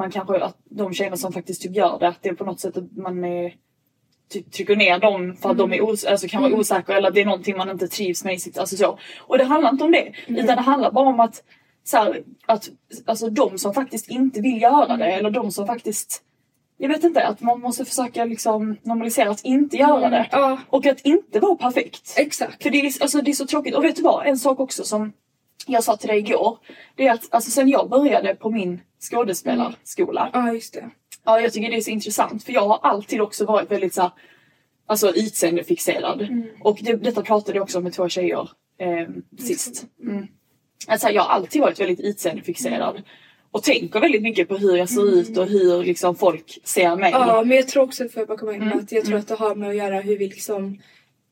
Man kanske, att de tjejerna som faktiskt typ gör det, att det är på något sätt att man är, typ trycker ner dem för att de är os- alltså, kan vara osäkra eller det är någonting man inte trivs med i sitt, alltså så. Och det handlar inte om det, utan det handlar bara om att, så här, att alltså de som faktiskt inte vill göra det eller de som faktiskt jag vet inte, att man måste försöka liksom normalisera att inte göra det. Ja. Och att inte vara perfekt. Exakt. För det är, alltså, det är så tråkigt. Och vet du vad? En sak också som jag sa till dig igår. Det är att alltså, sen jag började på min skådespelarskola. Ja just det. Ja, jag tycker det är så intressant. För jag har alltid också varit väldigt så här, alltså utseendefixerad. Och det, detta pratade jag också om med två tjejer eh, sist. Mm. Alltså, jag har alltid varit väldigt utseendefixerad. Och tänker väldigt mycket på hur jag ser ut och hur liksom, folk ser mig. Ja men jag tror också, får jag bara komma in Mm. att jag tror att det har med att göra hur vi liksom,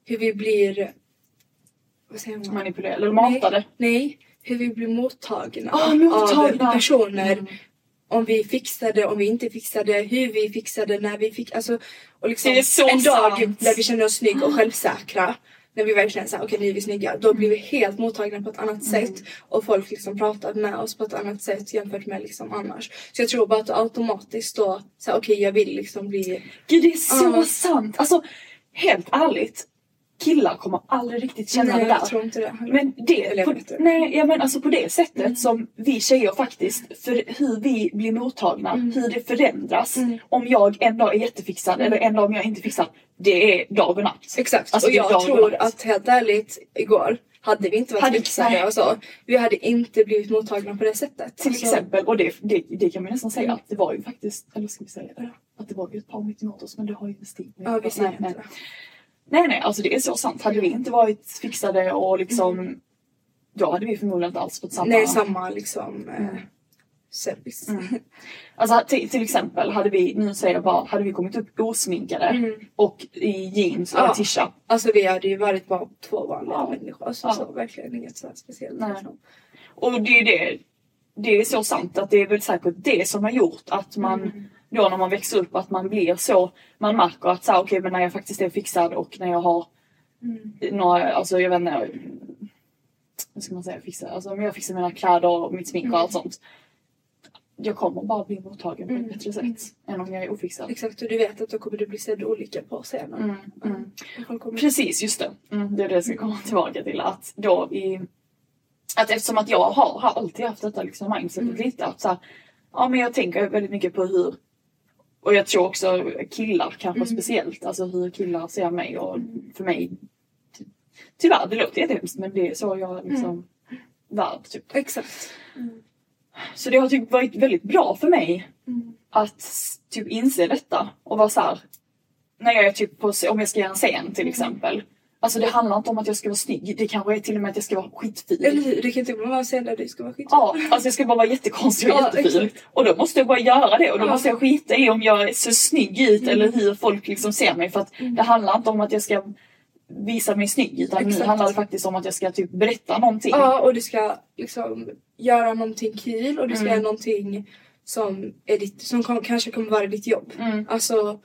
hur vi blir, vad säger man? Manipulerade eller matade. Nej, nej, hur vi blir mottagna, Ah, mottagna. av personer. Mm. Om vi fixade, om vi inte fixade, hur vi fixade, när vi fick, alltså och liksom Det är så en dag sant. där vi känner oss snygga och självsäkra. När vi verkligen säger okej nu är vi snygga. Då blir vi helt mottagna på ett annat sätt. Och folk liksom pratar med oss på ett annat sätt jämfört med liksom annars. Så jag tror bara att automatiskt då, okej jag vill liksom bli Gud det är så Ja. sant. Alltså helt ärligt. Killar kommer aldrig riktigt känna Nej, det där. jag tror inte det. Men det, på, nej, ja, men alltså på det sättet Mm. som vi tjejer faktiskt, för hur vi blir mottagna, Mm. hur det förändras. Om jag en dag är jättefixad eller en dag om jag inte är fixad. Det är dag och natt. Exakt. Alltså, och jag tror natt. att helt ärligt igår hade vi inte varit Hade- fixade nej. och så. Vi hade inte blivit mottagna på det sättet. Till Alltså, exempel, och det, det, det kan man nästan säga Mm. att det var ju faktiskt, eller ska vi säga det? Att det var ju ett par mitt emot oss men det har ju inte stigit. Ja vi säger inte det. Nej nej, alltså det är så sant. Hade vi inte varit fixade och liksom då hade vi förmodligen inte alls fått samma... Nej samma liksom eh, service. Alltså till, exempel hade vi, nu säger jag bara, hade vi kommit upp osminkade och i jeans och Ja. tisha. Alltså vi hade ju varit bara två vanliga Ja. människor. Alltså, Ja. så verkligen inget så här speciellt. Nej. Liksom. Och det är det, det är så sant att det är väl säkert det som har gjort att man då när man växer upp att man blir så, man märker att så okej men när jag faktiskt är fixad och när jag har några, alltså jag vet inte, hur ska man säga fixa, alltså om jag fixar mina kläder och mitt smink och allt sånt. Jag kommer bara bli mottagen på ett bättre sätt än om jag är ofixad. Exakt och du vet att då kommer du bli sedd olika på scenen. Mm, mm. Kommer... Precis, just det. Mm, det är det jag ska komma tillbaka till. Att då i... Att eftersom att jag har, har alltid haft detta liksom mindsetet lite att så här, Ja men jag tänker väldigt mycket på hur och jag tror också killar kanske speciellt, alltså hur killar ser mig och för mig ty- Tyvärr, det låter jättehemskt men det är så jag liksom värd typ. Exakt. Så det har typ varit väldigt bra för mig Mm. att typ inse detta och vara så här. När jag är typ på, om jag ska göra en scen till exempel. Alltså det handlar inte om att jag ska vara snygg, det kanske är till och med att jag ska vara skitfin. Eller hur? Det kan inte vara en scen där du ska vara skit. Ja, alltså jag ska bara vara jättekonstig och Ja, jättefin. exakt. Och då måste jag bara göra det och då Ja. måste jag skita i om jag ser snygg ut eller hur folk liksom ser mig. För att det handlar inte om att jag ska visa mig snygg utan nu Exakt. handlar det faktiskt om att jag ska typ berätta någonting. Ja, och du ska liksom göra någonting kul och du ska Mm. göra någonting som, är ditt, som kanske kommer vara ditt jobb. Mm. Alltså,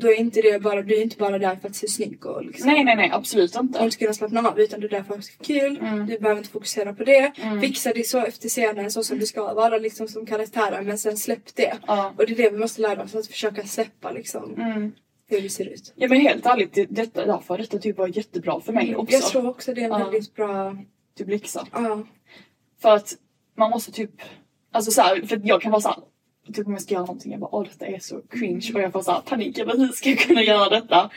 då är inte det bara, du är inte bara där för att se snygg och liksom Nej nej nej absolut och inte. inte kunna slappna av utan du är där för att ha kul. Mm. Du behöver inte fokusera på det. Fixa det så efter scenen så som det ska vara liksom som karaktären men sen släpp det. Ja. Och det är det vi måste lära oss att försöka släppa liksom Mm. hur det ser ut. Ja men helt ärligt, det- detta, därför detta typ varit jättebra för mig också. Jag tror också det är en Ja. väldigt bra... Typ läxa. Ja. För att man måste typ, alltså så här, för jag kan vara såhär, typ om jag ska göra någonting, jag bara åh detta är så cringe och jag får såhär panik, jag bara hur ska jag kunna göra detta?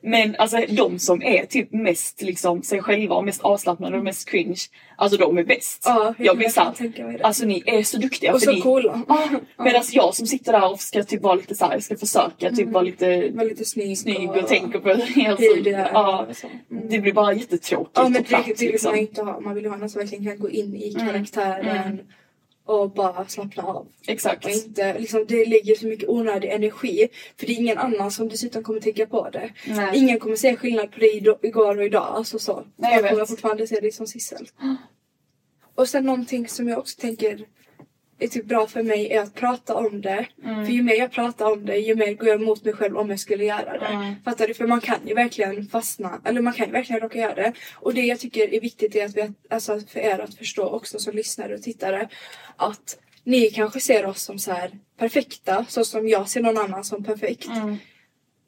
Men alltså de som är typ mest liksom sig själva och mest avslappnade och mest cringe, alltså de är bäst. Ja, jag blir såhär, tänka det. alltså ni är så duktiga. och för så ni, coola. Ja, Medan jag som sitter där och ska typ vara lite såhär, jag ska försöka typ vara lite Var lite snygg, snygg och tänker på helt hur det är. ja, och. Mm. Det blir bara jättetråkigt Ja men och det, platt det vill liksom. man inte ha. Man vill ha någon som verkligen kan gå in i Mm. Och bara slappna av. Exakt. Och inte, liksom, det lägger så mycket onödig energi. För det är ingen annan som dessutom kommer tänka på det. Nej. Ingen kommer se skillnad på dig igår och idag. Alltså så. Nej, jag jag kommer fortfarande se dig som Sissel. Och sen någonting som jag också tänker är typ bra för mig är att prata om det. Mm. För ju mer jag pratar om det ju mer går jag emot mig själv om jag skulle göra det. Mm. Fattar du? För man kan ju verkligen fastna, eller man kan ju verkligen råka göra det. Och det jag tycker är viktigt är att vi, alltså för er att förstå också som lyssnare och tittare att ni kanske ser oss som så här perfekta, så som jag ser någon annan som perfekt. Mm.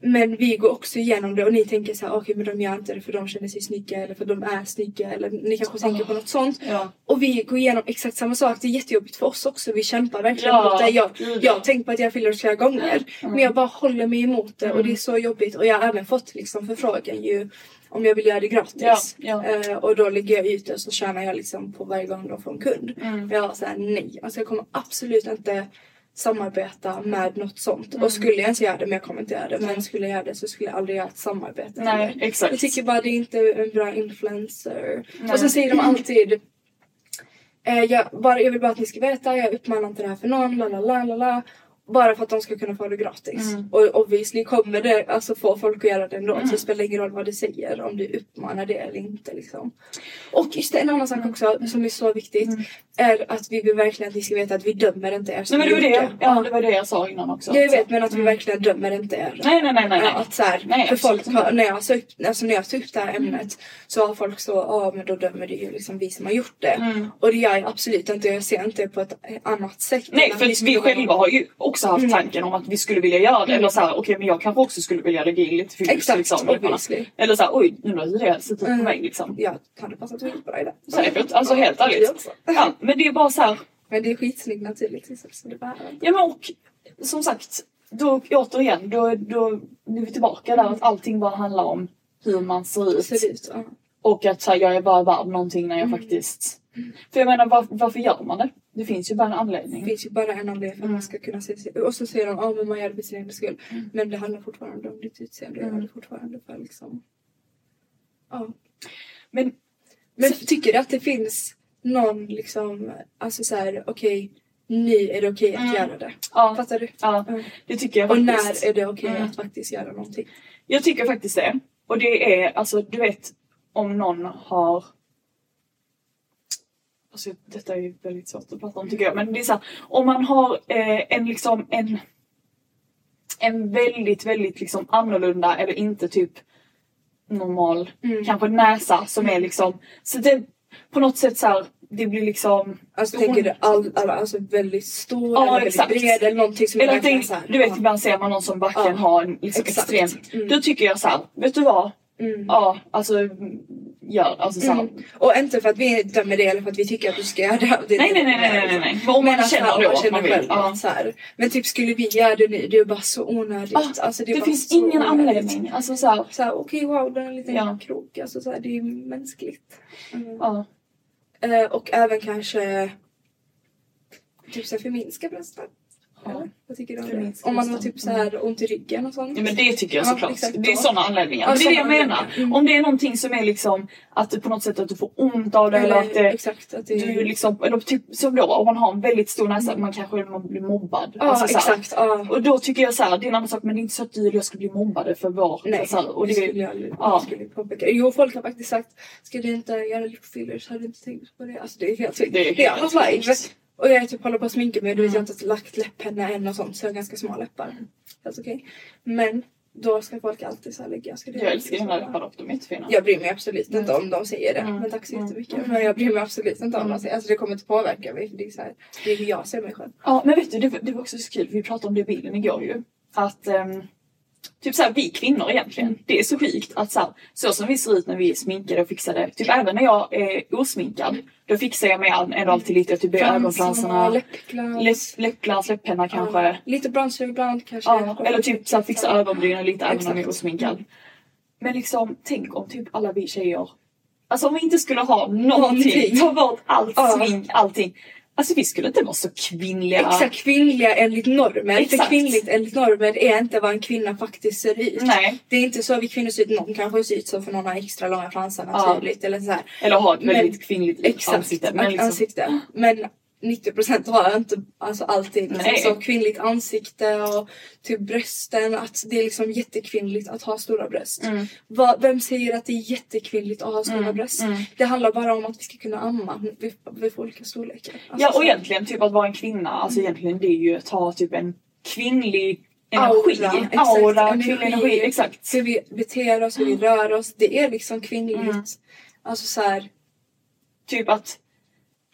Men vi går också igenom det och ni tänker så här, okej men de gör inte det för de känner sig snygga eller för de är snygga eller ni kanske tänker på något sånt. Ja. Och vi går igenom exakt samma sak. Det är jättejobbigt för oss också. Vi kämpar verkligen Ja, mot det. Jag, har tänkt på att jag fyller flera gånger. Men jag bara håller mig emot det och det är så jobbigt. Och jag har även fått liksom förfrågan ju om jag vill göra det gratis. Ja, ja. Eh, och då lägger jag ut det och så tjänar jag liksom på varje gång de får en kund. Mm. Jag säger nej. Alltså jag kommer absolut inte samarbeta med något sånt. Mm. Och skulle jag ens göra det, men jag kommer inte göra det. Men skulle jag göra det så skulle jag aldrig göra ett samarbete. Nej, exakt. Jag tycker bara det är inte en bra influencer. Nej. Och sen säger de alltid eh, jag, bara, jag vill bara att ni ska veta, jag uppmanar inte det här för någon, la la la la la. Bara för att de ska kunna få det gratis. Mm. Och obviously kommer det alltså få folk att göra det ändå. Så det spelar ingen roll vad du säger om du uppmanar det eller inte liksom. Och just det, en annan Mm. sak också som är så viktigt. Är att vi vill verkligen att ni ska veta att vi dömer inte er Nej men det var det, ja, det var det jag sa innan också. Jag vet men att vi verkligen dömer inte er. Nej nej nej nej. Ja, att så här, Nej, för folk har, när, jag upp, alltså när jag tar upp det här ämnet så har folk så, ja men då dömer det ju liksom vi som har gjort det. Och det gör jag absolut inte, jag ser inte det på ett annat sätt. Nej för vi själva har ju också haft Mm. tanken om att vi skulle vilja göra det. Eller såhär, okej men jag kanske också skulle vilja lägga in lite filter Exakt, liksom. obviously. Eller såhär, oj undrar hur det sett ut på Mm. mig liksom. Ja, hade passat väldigt bra i det. Säkert, alltså helt ärligt. också. Ja, men det är bara så här. Men det är skitsnyggt naturligtvis. Så det ja men och som sagt, då återigen, då, då är vi tillbaka där att allting bara handlar om hur man ser ut. Ser ut, ja. Och att så här, jag är bara värd någonting när jag Mm. faktiskt... För jag menar var, varför gör man det? Det finns ju bara en anledning. Det finns ju bara en anledning för att man ska kunna se sig. Och så säger de, ja men man gör det för sin egen skull. Men det handlar fortfarande om ditt utseende. Gör det fortfarande för liksom... Ja. Men Men tycker du att det finns någon liksom, alltså så här, okej, nu är det okej att göra det. ja, Fattar du? ja, Mm. det tycker jag Och faktiskt. när är det okej Mm. att faktiskt göra någonting? Jag tycker faktiskt det. Och det är alltså, du vet om någon har Alltså, detta är ju väldigt svårt att prata om tycker jag. Men det är så här, om man har eh, en liksom en en väldigt, väldigt liksom annorlunda eller inte typ normal Mm. kanske näsa som är liksom så det på något sätt så här, det blir liksom Alltså tänker du all, all, alltså väldigt stor Ja, eller väldigt exakt. bred eller någonting som Eller är så här, du vet ibland ser man någon som verkligen Ja. har en liksom Exakt. extrem. Mm. Då tycker jag så här, vet du vad? Mm. Ja, alltså gör alltså så. Mm. Och inte för att vi dömer det eller för att vi tycker att du ska göra det. det Nej, nej, nej, nej, nej, nej, nej. Men om man känner då man att känner man vill. själv Ja. så här, Men typ skulle vi göra det nu, det är bara så onödigt. Ah, alltså, det det finns ingen anledning. Alltså så här, Så här, okej wow, den är en liten Ja. krok. Alltså, så här, det är mänskligt. Mm. ja. Eh, och även kanske typ så här, förminska brösten. Eller? Vad tycker du om det? Om man har typ så här ont i ryggen och sånt. Ja, men det tycker jag Ja, såklart. exakt. det är sådana anledningar. Ja, det är det jag menar. Mm. Om det är någonting som är liksom att du på något sätt att du får ont av det eller, att det, exakt. Att det, du liksom, eller typ som då om man har en väldigt stor näsa, man kanske man blir mobbad. ja, Alltså, så här. exakt. Ja. Och då tycker jag så här, det är en annan sak men det är inte så att du eller jag skulle bli mobbade för vår... Nej, så här, och det det, skulle jag aldrig ja. skulle jag påpeka. Jo, folk har faktiskt sagt ska du inte göra lipfillers har du inte tänkt på det. Alltså det är helt vilt. Det är Det är helt annat live. sjukt. Och jag typ håller på att sminka mig. Du vet jag har inte lagt läppenna än och sånt så jag har ganska små läppar. Helt okej. Men då ska folk alltid så här lägga. Ska jag älskar dina läppar dock, de är jättefina. Jag bryr mig absolut inte om de säger det. Mm. Men tack så Mm. jättemycket. Men jag bryr mig absolut inte om de säger Alltså det kommer inte påverka mig. För det är, så här, det är hur jag ser mig själv. Ja men vet du, det, var- det var också så kul, vi pratade om det i bilen igår ju. Att ehm, typ såhär vi kvinnor egentligen, det är så sjukt att såhär, så som vi ser ut när vi är sminkade och fixade, typ även när jag är osminkad, då fixar jag mig all- ändå alltid lite, typ ögonfransarna, läppglans. läpp, läppglans, läppenna kanske. Ja, lite bronzer ibland kanske. Ja, eller typ såhär, fixa ögonbrynen lite även om jag är osminkad. Men liksom, tänk om typ alla vi tjejer, alltså om vi inte skulle ha någonting, Någonting. ta bort allt Ja. smink, allting. Alltså vi skulle inte vara så kvinnliga. Exakt, kvinnliga enligt normer. För Exakt. kvinnligt enligt normer är inte vad en kvinna faktiskt ser ut. Nej. Det är inte så vi kvinnor ser ut. Någon kanske ser ut så för någon har extra långa fransar Ja. naturligt. Eller så här. Eller ha ett Men- väldigt kvinnligt Exakt, ansikte. men liksom- ansikte. Men 90% har inte alltså alltid liksom, kvinnligt ansikte och typ brösten. Att det är liksom jättekvinnligt att ha stora bröst. Mm. Vad- vem säger att det är jättekvinnligt att ha stora bröst? mm. Det handlar bara om att vi ska kunna amma vid, vid olika storlekar. Alltså, Ja och egentligen typ att vara en kvinna, alltså egentligen det är ju att ha typ en kvinnlig energi. Aura, exakt, Aura energi. kvinnlig energi. Exakt. hur vi beter oss, hur vi rör oss. Det är liksom kvinnligt. Mm. Alltså så här. Typ att,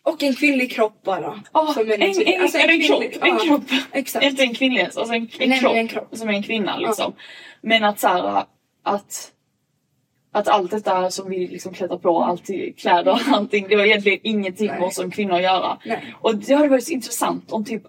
Och en kvinnlig kropp bara. oh, Som en, naturlig- en, alltså en, en, kropp, kvinnlig- en ja, kropp. Exakt. Inte en kvinnlig ens, alltså en, en, Nej, kropp, en kropp. som är en kvinna liksom. Men att såhär att att allt detta som vi liksom klättrar på, allt kläder och allting, det var egentligen ingenting med oss som kvinnor att göra. Nej. Och det hade varit så intressant om typ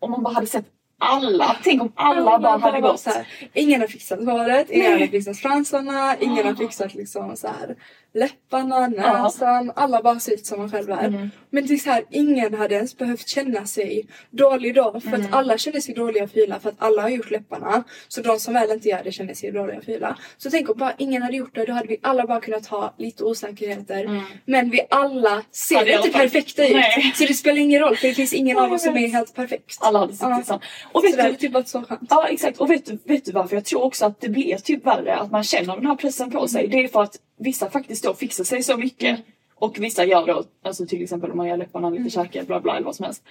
om man bara hade sett alla, tänk om alla, bara hade gått. så här, ingen har fixat håret, ingen har fixat fransarna, ingen har fixat liksom så här, läpparna, näsan. Alla bara ser ut som man själv är. Mm. Men det är så här, ingen hade ens behövt känna sig dålig då. För Mm. att alla känner sig dåliga och fula för att alla har gjort läpparna. Så de som väl inte gör det känner sig dåliga och fula. Så tänk om bara ingen hade gjort det, då hade vi alla bara kunnat ha lite osäkerheter. Men vi alla ser Hade inte perfekta ut. Nej. Så det spelar ingen roll för det finns ingen av oss som vet. är helt perfekt. Alla hade sett Ja. Och Så vet det hade du, typ varit så skönt. Ja exakt och vet du, vet du varför jag tror också att det blir typ värre att man känner den här pressen på sig. Det är för att vissa faktiskt då fixar sig så mycket och vissa gör då, alltså till exempel om man gör läpparna lite käkar bla bla eller vad som helst.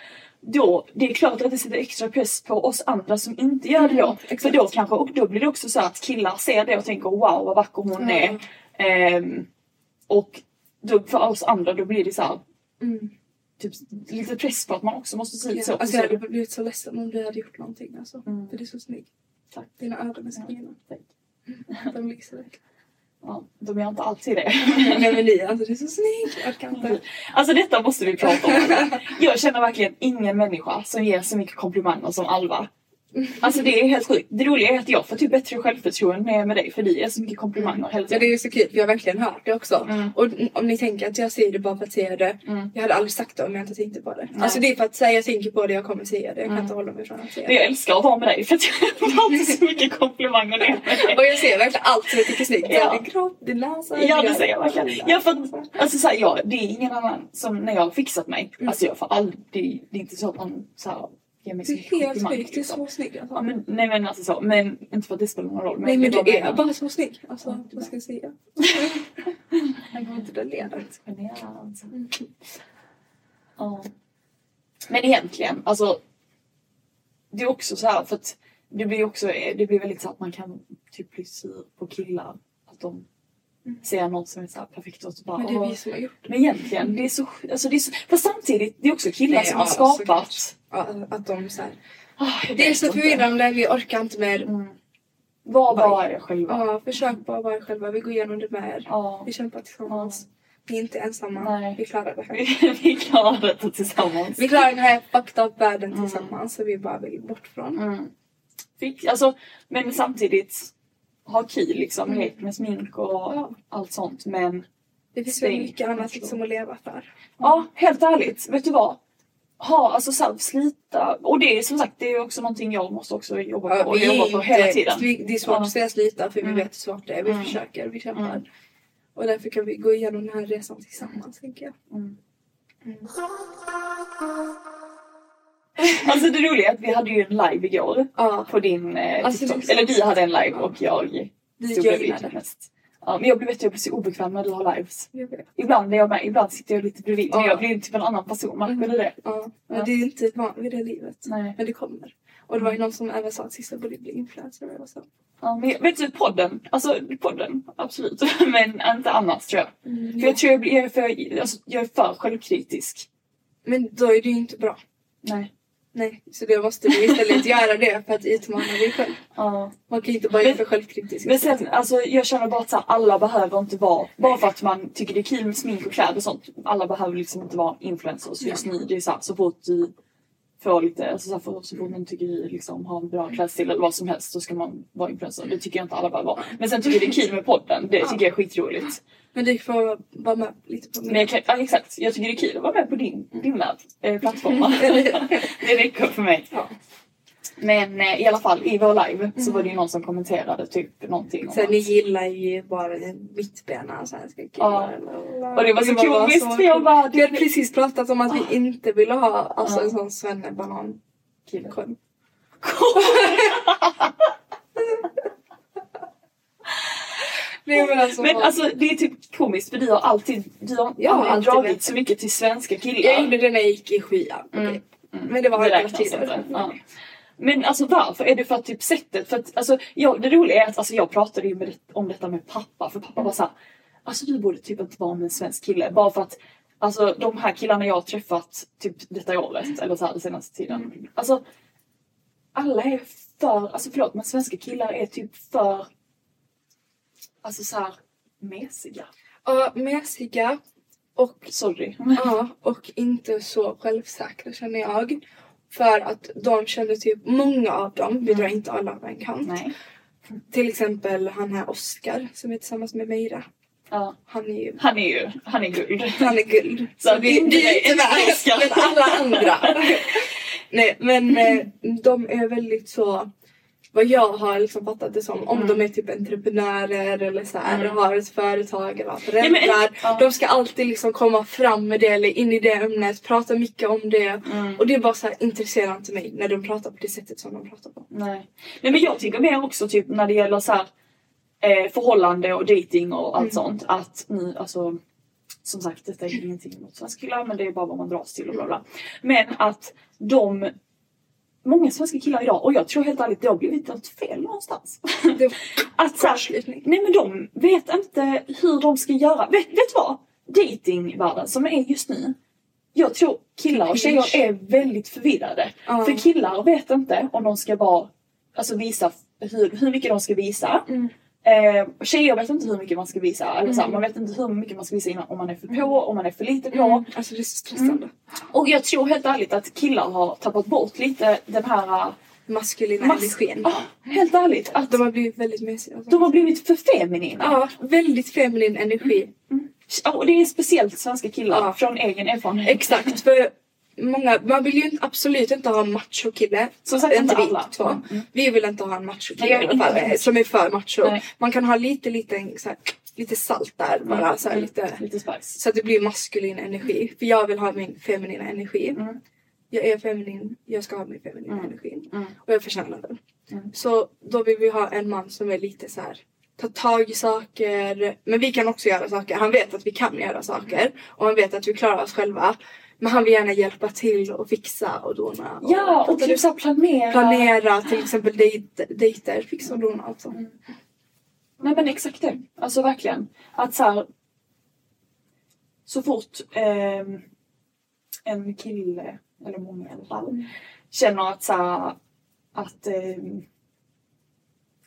Då, det är klart att det sätter extra press på oss andra som inte gör det då. För exakt. då kanske, och då blir det också så att killar ser det och tänker wow vad vacker hon Ja. är. Ehm, och då för oss andra då blir det så här, Mm. typ lite press på att man också måste se ut så. Ja, alltså jag hade blivit så ledsen om du hade gjort någonting. Alltså. Mm. För du är så snygg. Tack. Dina ögon är så fina. Tack. De lyser verkligen. Ja, de gör inte alltid det. Nej men ni, alltså du är så snygg. Jag kan inte. Alltså detta måste vi prata om. Jag känner verkligen ingen människa som ger så mycket komplimanger som Alva. Alltså det är helt sjukt. Det roliga är att jag får typ bättre självförtroende när jag är med dig för du ger så mycket komplimanger hela Ja, tiden. det är ju så kul, vi har verkligen hört det också. Mm. Och om ni tänker att jag säger det bara för att säga det. Mm. Jag hade aldrig sagt det om jag inte tänkte på det. Nej. Alltså det är för att säga jag tänker på det, jag kommer säga det. Jag kan Mm. inte hålla mig från att säga det. jag älskar att vara med dig för att jag alltid så mycket komplimanger när jag är med dig. Och jag ser verkligen allt som jag tycker är snyggt. Ja. Ja. Din kropp, din näsa. Ja det säger jag verkligen. Ja, för att, alltså, så här, ja, det är ingen annan som när jag har fixat mig. Alltså jag får aldrig, det är inte så att man så här, mig Du mycket är helt sjukt, du är liksom. så snygg. Alltså. Ja, men, nej men alltså så, men inte för att det spelar någon roll. Nej men du är menar- bara så snygg. Alltså vad ska jag säga? Han går inte det ledet. Generad. Ja. Men egentligen, alltså. Det är också så här för att det blir också, det blir väldigt så att man kan typ bli sur på killar. Att de ser något som är så perfekt och så bara Men det är vi som har gjort det. Men egentligen, det är så, alltså det är så, fast samtidigt, det är också killar Nej, som ja, har skapat. Ja, att de så här. Jag Det är så förvirrande, vi orkar inte mer. Mm. Var bara er själva. Ja, försök bara vara er själva. Vi går igenom det med er. Ja. Vi kämpar tillsammans. Vi är inte ensamma. Nej. Vi klarar det här. Vi, klarar detta tillsammans. Vi klarar den här fucked up världen tillsammans. Så vi bara vill bort från. Mm. Fick, alltså, men samtidigt ha kul liksom, lek med smink och Mm. Ja. allt sånt. Men Det finns väl mycket annat liksom att leva för. ja, helt ärligt, vet du vad? ha, alltså så här, slita. Och det är som sagt, det är också någonting jag måste också jobba Ja, på och vi jobba på hela tiden. Vi, det är svårt Ja. att säga slita för vi Mm. vet hur svårt det är. Vi Mm. försöker, vi kämpar. Mm. Och därför kan vi gå igenom den här resan tillsammans tänker jag. Mm. Alltså det roliga är att vi hade ju en live igår Ja, på din eh, Alltså, TikTok. Eller du hade en live och jag vi stod bredvid joinade. mest. Ja, men jag blir, vet, jag blir så obekväm när du har lives. Ibland är jag med, ibland sitter jag lite bredvid. Men Ja. jag blir typ en annan person, märker du det? Ja, men Ja. det är inte van vid det livet. Nej. Men det kommer. Och det var ju någon som även sa att sista borde bli influencer och så. Ja, men jag- vet du, podden. Alltså podden, absolut. men inte annars tror jag. Mm, För jag tror jag, blir, jag, är för, alltså, jag är för självkritisk. Men då är det ju inte bra. Nej. Nej, så då måste du istället göra det för att utmana dig själv. Ja. Man kan ju inte bara vara för självkritisk. Men sen, alltså, jag känner bara att så här, alla behöver inte vara, bara för att man tycker det är kul med smink och kläder och sånt. Alla behöver liksom inte vara influencers just nu. Det är så, här, så fort du får lite, alltså, så, här, för, man tycker du liksom har en bra klädstil eller vad som helst så ska man vara influencer. Det tycker jag inte alla behöver vara. Men sen tycker jag det är kul med podden. Det tycker jag är skitroligt. Men du får vara med lite på Men jag kan, ja, exakt, jag tycker det är kul att vara med på din, dina eh, plattformar. det räcker för mig. Ja. Men eh, i alla fall i vår live så var det ju någon som kommenterade typ någonting om Sen att- ni gillar ju bara mittbena svenska Ja. killar. Och det var så komiskt så för jag bara... Vi hade precis pratat om att vi inte ville ha alltså, Ja. en sån svennebanan Kille. korv. Nej men alltså. Men alltså det är typ komiskt för du har alltid, du har Jag har aldrig alltid dragit vetat. så mycket till svenska killar. jag gjorde det när jag gick i sjuan. Mm. okej. Men det var hela räknas inte. Ja. Men alltså varför? Är det för att typ sättet? För att alltså, jag, det roliga är att alltså, jag pratade ju med det, om detta med pappa för pappa var såhär Alltså du borde typ inte vara med en svensk kille bara för att Alltså de här killarna jag har träffat typ detta året eller så här den senaste tiden. Alltså alla är för, alltså förlåt men svenska killar är typ för Alltså så här mesiga. Ja, mesiga och, Sorry. ja, och inte så självsäkra känner jag. För att de känner typ, många av dem, vi drar inte alla över en kant. Nej. Till exempel han här Oscar som är tillsammans med Meira. Ja. Han är ju Han är ju, han är guld. Han är guld. Så Så vi, inte vi är inte med, men alla andra. Nej men eh, de är väldigt så, vad jag har liksom fattat det som, om de är typ entreprenörer eller så här, Mm. har ett företag eller har Ja, men- föräldrar. ja. De ska alltid liksom komma fram med det eller in i det ämnet, prata mycket om det. Mm. Och det är bara så här, intresserar inte mig när de pratar på det sättet som de pratar på. Nej. Nej men jag tycker mer också typ när det gäller så här, eh, förhållande och dating och allt sånt att ni alltså som sagt detta är ingenting mot svenska killar men det är bara vad man dras till och bla bla. Men att de Många svenska killar idag, och jag tror helt ärligt det har blivit något fel någonstans. Att så här, nej men de vet inte hur de ska göra. Vet, vet vad? Datingvärlden som är just nu. Jag tror killar och tjejer är väldigt förvirrade. Ja. För killar vet inte om de ska vara, alltså visa hur, hur mycket de ska visa. Mm. Eh, tjejer vet inte hur mycket man ska visa. Eller så här, man vet inte hur mycket man ska visa innan, om man är för på, om man är för lite på. Mm. Alltså det är så stressande. Och jag tror helt ärligt att killar har tappat bort lite den här uh, Maskulina mas- energin. Ja, helt ärligt. Att De har blivit väldigt mesiga. De har blivit för feminina. Ja, väldigt feminin energi. Ja, och det är speciellt svenska killar Ja. från egen erfarenhet. Exakt, för många, man vill ju absolut inte ha en machokille. Som sagt, inte vi alla. två. Mm. Vi vill inte ha en machokille i alla fall, eh, som är för macho. Nej. Man kan ha lite, lite, så här, lite salt där bara. Så, här, lite, Lite spice. så att det blir maskulin energi. För jag vill ha min feminina energi. Mm. Jag är feminin, jag ska ha min feminina Mm. energi. Mm. Och jag förtjänar den. Mm. Så då vill vi ha en man som är lite så här ta tag i saker. Men vi kan också göra saker. Han vet att vi kan göra saker. Och han vet att vi klarar oss själva. Men han vill gärna hjälpa till och fixa och dona. Och, Ja, och typ såhär planera. planera till exempel dejt, dejter, fixa och dona alltså. Nej men exakt det. Alltså verkligen. Att såhär. Så fort ehm, en kille, eller många i alla fall, Mm. känner att såhär att ehm,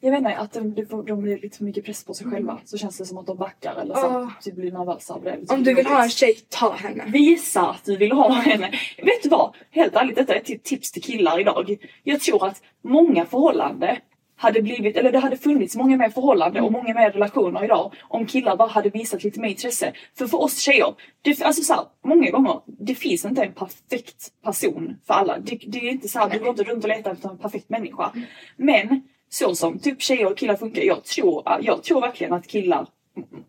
jag vet inte, att de, de, blir lite för mycket press på sig själva så känns det som att de backar eller så Ja. typ blir nervösa av det. Om du vill ha en tjej, ta henne. Visa att du vill ha henne. Vet du vad? Helt ärligt, detta är ett tips till killar idag. Jag tror att många förhållanden hade blivit, eller det hade funnits många mer förhållanden och många mer relationer idag om killar bara hade visat lite mer intresse. För för oss tjejer, det, alltså så här, många gånger, det finns inte en perfekt person för alla. Det, det är inte så här, du går inte runt och letar efter en perfekt människa. Men så som typ tjejer och killar funkar, jag tror, jag tror verkligen att killar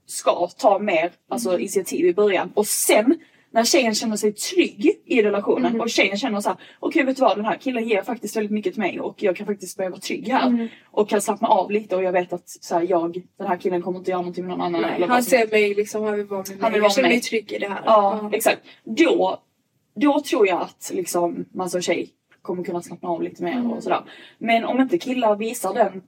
ska ta mer alltså, initiativ i början och sen när tjejen känner sig trygg i relationen och tjejen känner så här: okej vet du vad den här killen ger faktiskt väldigt mycket till mig och jag kan faktiskt börja vara trygg här och kan slappna av lite och jag vet att så här, jag, den här killen kommer inte göra någonting med någon annan. vad Han ser mig liksom, han vill vara med mig. Han vill jag känner mig trygg i det här. Ja, exakt. Då, då tror jag att liksom, man som tjej kommer kunna slappna av lite mer och sådär. Men om inte killar visar den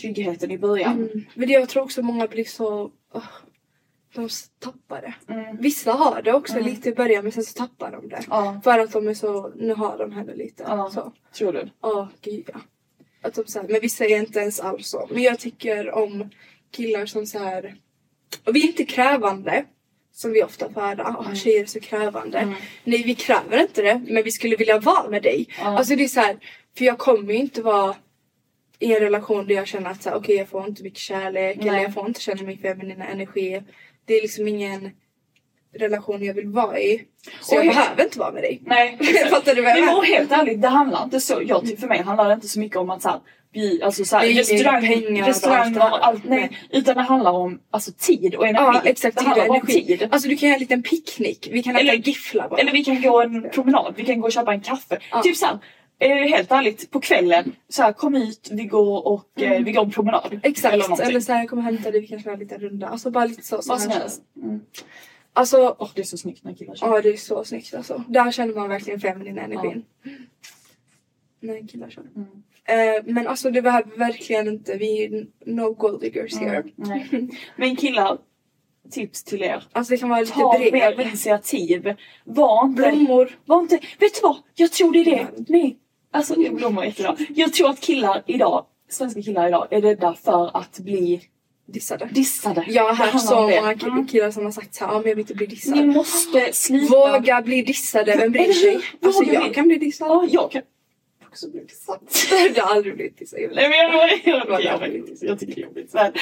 tryggheten i början. Mm. Men det jag tror också många blir så... åh, de tappar det. Mm. Vissa har det också lite i början men sen så tappar de det. Ja, För att de är så, nu har de henne lite. Ja. Så. tror du? Ja, gud ja. Att de så här, men vissa är inte ens alls så. Men jag tycker om killar som så här. Och vi är inte krävande. Som vi ofta får höra. Ah, tjejer är så krävande. Nej vi kräver inte det. Men vi skulle vilja vara med dig. Alltså det är så här. För jag kommer ju inte vara i en relation där jag känner att okej jag får inte mycket kärlek. Eller Nej. jag får inte känna min feminina energi. Det är liksom ingen relation jag vill vara i. Så Och jag behöver inte vara med dig. Nej, Fattar du vad jag Men menar? helt ärligt, det handlar inte så. Jag för mig handlar det inte så mycket om att så här, alltså så här, Det restaurang, pengar och restauranger allt och här. allt. Nej, utan det handlar om alltså, tid och energi. Ja exakt, det tid och handlar bara om energi. tid. Alltså du kan göra en liten picknick. Vi kan äta Eller- gifflar bara. Eller vi kan gå en promenad, vi kan gå och köpa en kaffe. Ja. Typ såhär, eh, helt ärligt, på kvällen, så här, kom ut, vi går och eh, vi går en promenad. Mm. Exakt, Eller eller, någonting. så här, jag kommer hämta dig, vi kan köra lite runda. Alltså bara lite så. Vad så som här helst. Mm. Alltså, Åh, det är så snyggt när killar kör. ja det är så snyggt alltså. Där känner man verkligen feminin energin. Nej killar kör. Mm. Eh, men alltså det behöver verkligen inte, vi är no gold diggers here. Mm, nej. Men killar, tips till er. Alltså det kan vara lite Ta mer initiativ. Var inte... Blommor. Var inte... Vet du vad? Jag tror det är det. Nej. Alltså blommor är jättebra. Jag tror att killar idag, svenska killar idag, är rädda för att bli Dissade. dissade. Jag har hört så många ki- Mm. killar som har sagt såhär, ja men jag vill inte bli dissad. Ni måste sluta. Våga bli dissade, vem bryr sig? Alltså jag kan bli dissad. Ja, jag kan också bli dissad. Jag har aldrig blivit dissad. Nej men jag, jag, jag, jag, jag, jag tycker det är jobbigt. Men,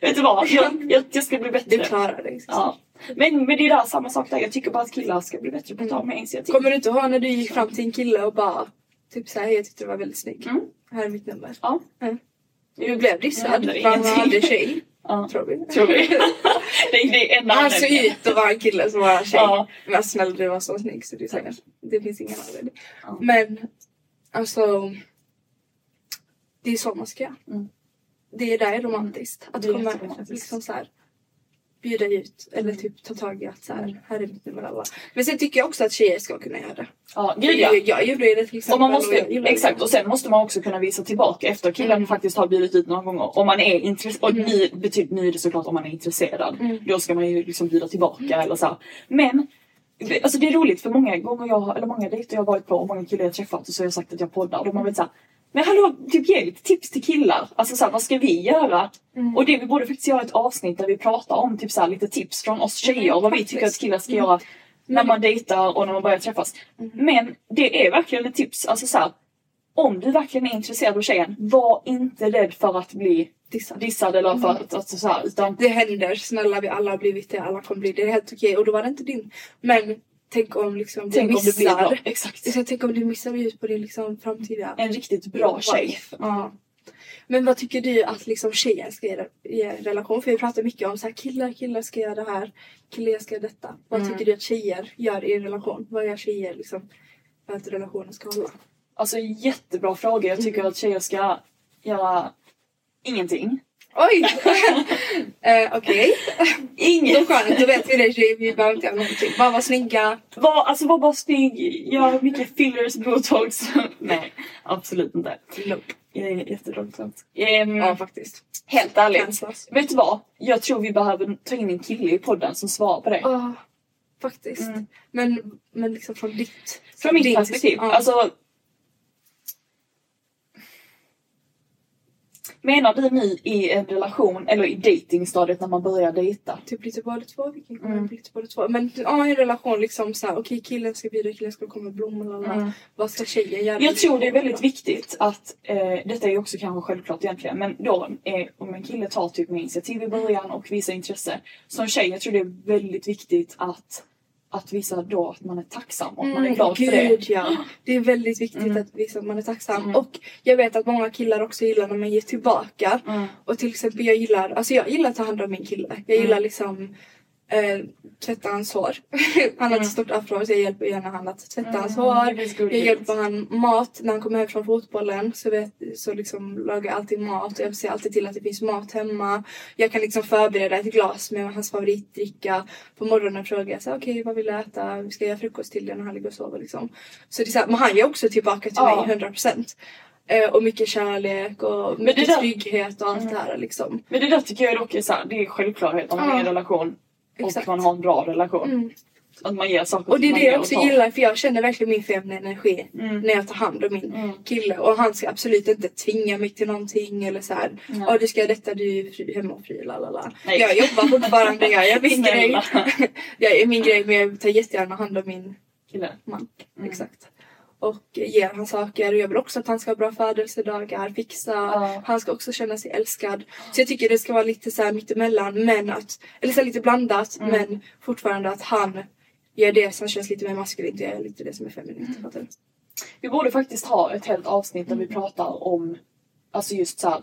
vet du vad? Jag, jag, jag ska bli bättre. Du klarar dig. Ja. Men, men det är där samma sak där. Jag tycker bara att killar ska bli bättre på att ta mer initiativ. Kommer du inte ihåg när du gick fram till en kille och bara typ såhär, jag tyckte du var väldigt snygg. Mm. Här är mitt nummer. Ja. Mm. Du blev Jag dissad för han hade tjej. Ja. Tror vi. Tror vi. det, är- det är enda Han såg ut att vara en kille som var en tjej. Ja. Men snälla du var så snygg så det, är så det finns ingen anledning. Ja. Men alltså. Det är så man ska göra. Mm. Det är där är romantiskt. Att Det är komma liksom så här, bjuda ut eller typ ta tag i att så här, här är mitt nummer alla. Men sen tycker jag också att tjejer ska kunna göra det. Ja, gud ja. Jag, jag gjorde det till exempel. Och man måste, jag gillar det. exakt, och sen måste man också kunna visa tillbaka efter killen Mm. faktiskt har bjudit ut några gånger. Om man är intresserad, och nu, betyder, är det såklart om man är intresserad. Mm. Då ska man ju liksom bjuda tillbaka eller så här. Men Alltså det är roligt för många gånger jag eller många dejter jag har varit på och många killar jag träffat och så har jag sagt att jag poddar och de har varit såhär Men hallå, typ ge lite tips till killar. Alltså såhär, vad ska vi göra? Mm. Och det vi borde faktiskt göra ett avsnitt där vi pratar om typ såhär, lite tips från oss tjejer och vad vi tycker att killar ska göra när man dejtar och när man börjar träffas. Men det är verkligen ett tips. Alltså såhär, om du verkligen är intresserad av tjejen, var inte rädd för att bli Dissad. dissad eller för att, alltså, så här, utan Det händer, snälla vi alla har blivit det, alla kommer bli det. Det är helt okej och då var det inte din. Men tänk om liksom du tänk om det blir missar. bra. Exakt. Så tänk om du missar ut på din liksom framtida En riktigt bra tjej. Ja. Men vad tycker du att liksom tjejen ska göra i en relation? För vi pratar mycket om så här, killar, killar ska göra det här, killar ska göra detta. Vad Mm. tycker du att tjejer gör i en relation? Vad gör tjejer liksom för att relationen ska hålla? Alltså jättebra fråga. Jag tycker att tjejer ska göra ingenting. Oj! eh, Okej. Inget. Då skönt, då vet vi det tjejer. Vi behöver inte göra någonting. Bara vara snygga. Var, alltså var bara snygg, gör mycket fillers, botox. Nej, absolut inte. Nope. Jättedåligt skämt. Ehm, Ja faktiskt. helt ärligt. Cancels. Vet du vad? Jag tror vi behöver ta in en kille i podden som svarar på det. Ja, faktiskt. Mm. Men, men liksom från ditt... Från mitt perspektiv. Ja. Alltså, Menar du nu i en relation eller i datingstadiet när man börjar dejta? Typ lite båda två, vi kan komma Mm. lite båda två. Men ja, en relation liksom såhär, okej killen ska bjuda, killen ska komma med blommor. Mm. Vad ska tjejen göra? Jag tror det är väldigt viktigt att, eh, detta är ju också kanske självklart egentligen, men då eh, om en kille tar typ med initiativ i början och visar intresse. Som tjej, jag tror det är väldigt viktigt att, att visa då att man är tacksam och att man är glad för det. Mm, Gud, ja. Det är väldigt viktigt Mm. att visa att man är tacksam. Mm. Och jag vet att många killar också gillar när man ger tillbaka. Mm. Och till exempel jag gillar, alltså jag gillar att ta hand om min kille. Jag Mm. gillar liksom eh, tvätta hans hår. han har ett stort afro så jag hjälper gärna han att tvätta hans Mm, hår. Jag hjälper han mat när han kommer hem från fotbollen så, vet, så liksom lagar jag alltid mat och jag ser alltid till att det finns mat hemma. Jag kan liksom förbereda ett glas med hans favoritdricka. På morgonen frågar jag så okej vad vill du äta? Ska jag göra frukost till dig när han ligger och sover liksom. Så det är så här, men han ger också tillbaka till Ja. mig 100%. Eh, och mycket kärlek och mycket där- trygghet och allt det här liksom. Men det där tycker jag dock är så här, det är självklarhet om man är i en Ja. Relation och Exakt. man har en bra relation. Mm. Att man ger saker Och det är det jag också gillar för jag känner verkligen min feminina energi Mm. när jag tar hand om min Mm. kille. Och han ska absolut inte tvinga mig till någonting eller så här. Ja du ska göra detta, du är fri, hemmafri, lalala. Nej. Jag jobbar fortfarande, jag gör min grej. Jag är min grej men jag tar jättegärna hand om min Kille. man. Mm. Exakt. Och ger han saker. Och jag vill också att han ska ha bra födelsedagar, fixa. Ja. Han ska också känna sig älskad. Så jag tycker det ska vara lite så här mittemellan. Men att, eller så lite blandat Mm. men fortfarande att han gör det som känns lite mer maskulint och jag gör lite det som är feminint. Mm. Vi borde faktiskt ha ett helt avsnitt där vi Mm. pratar om alltså just så här,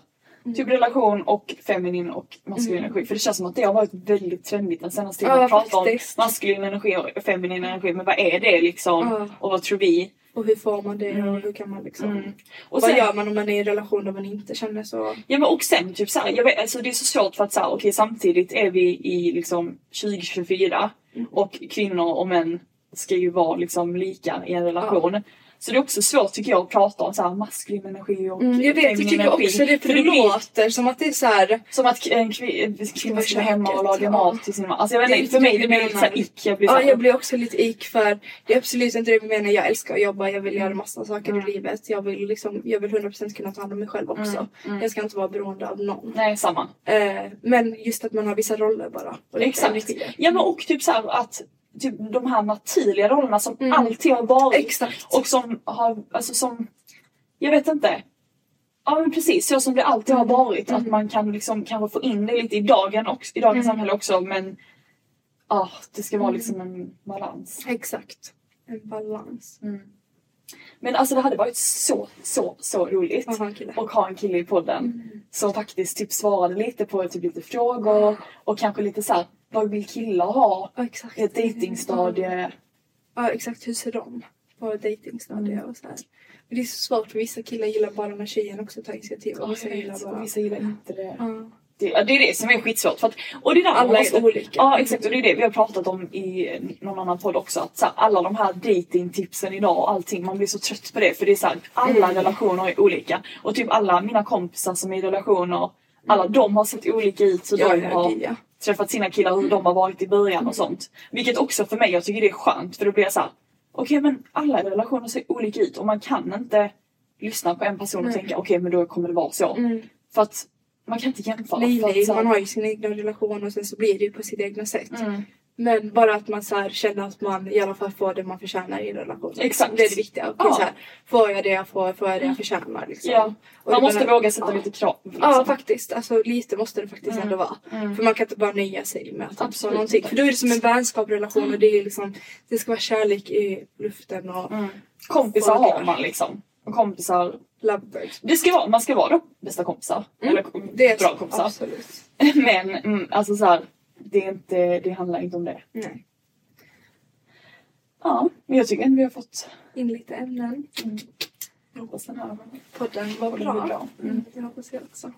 typ relation och feminin och maskulin energi. För det känns som att det har varit väldigt trendigt den senaste tiden. Mm. Ja, att prata om maskulin energi och feminin energi. Men vad är det liksom? Ja. Och vad tror vi? Och hur får man det Mm. och hur kan man liksom... Mm. Och vad sen, gör man om man är i en relation där man inte känner så? ja, men och sen typ så här, jag vet, alltså det är så svårt för att så här, okej samtidigt är vi i liksom 2024 Mm. och kvinnor och män ska ju vara liksom lika i en relation. Så det är också svårt tycker jag att prata om så här maskulin energi och Mm, jag vet, jag tycker energi. också det för det blir- låter som att det är så här... Som att en kvi- kvinna ska hemma och laga ja. mat till sin man. Alltså jag vet inte, för mig det det blir lite såhär ick. Jag blir Ja, jag blir också lite ick för det är absolut inte det vi menar. Jag älskar att jobba, jag vill göra massa saker Mm. i livet. Jag vill, liksom, jag vill 100% kunna ta hand om mig själv också. Mm, mm. Jag ska inte vara beroende av någon. Nej samma. Eh, men just att man har vissa roller bara. Exakt. Ja men och typ såhär att typ, de här naturliga rollerna som Mm. alltid har varit Exakt. och som har, alltså som, jag vet inte. Ja men precis, så som det alltid Mm. har varit. Att man kan liksom kanske få in det lite i, dagen också, i dagens Mm. samhälle också men ah, det ska vara liksom en balans. Exakt. En balans. Men alltså det hade varit så, så, så roligt. Att ha en kille. och ha en kille i podden Mm. som faktiskt typ svarade lite på typ lite frågor och kanske lite så här, vad vill killar ha Ja, exakt. i ett dejtingstadie? Ja, exakt. Hur ser de på dejtingstadiet Mm. och så här. Men det är så svårt för vissa killar gillar bara när tjejen också tar initiativ. Och vissa gillar bara... vissa gillar inte det. Ja. det. Det är det som är skitsvårt. För att, och det där man Alla är olika. Ja exakt och det är det vi har pratat om i någon annan podd också. Att så här, alla de här datingtipsen idag och allting, man blir så trött på det. För det är så här, alla Mm. relationer är olika. Och typ alla mina kompisar som är i relationer, alla de har sett olika ut. hur Ja, de har ja. Träffat sina killar hur de har varit i början och sånt. Vilket också för mig, jag tycker det är skönt för då blir jag så här. okej men alla relationer ser olika ut och man kan inte lyssna på en person och Nej. tänka okej men då kommer det vara så. Mm. För att man kan inte jämföra. Nej, nej, man har ju sin egna relation och sen så blir det ju på sitt egna sätt. Mm. Men bara att man så känner att man i alla fall får det man förtjänar i en relation. Exakt. Det är det viktiga. Ja. så här, får jag det jag får, får jag det jag förtjänar. Liksom. Ja, Och man måste menar- våga sätta lite krav. Liksom. Ja faktiskt, alltså lite måste det faktiskt Mm. ändå vara. Mm. För man kan inte bara nöja sig med att få Absolut någonting. För då är det som en vänskapsrelation och det är liksom Det ska vara kärlek i luften och Mm. Kompisar Och har man liksom. Och kompisar, lovebirds. det ska vara, man ska vara då bästa kompisar. Mm. Eller Det är bra kompisar. Absolut. Men mm, alltså så här, det, är inte, det handlar inte om det. Nej. Ja, men jag tycker ändå vi har fått In lite ämnen. jag hoppas den här Podden var bra. bra. Mm. Mm, det hoppas jag också.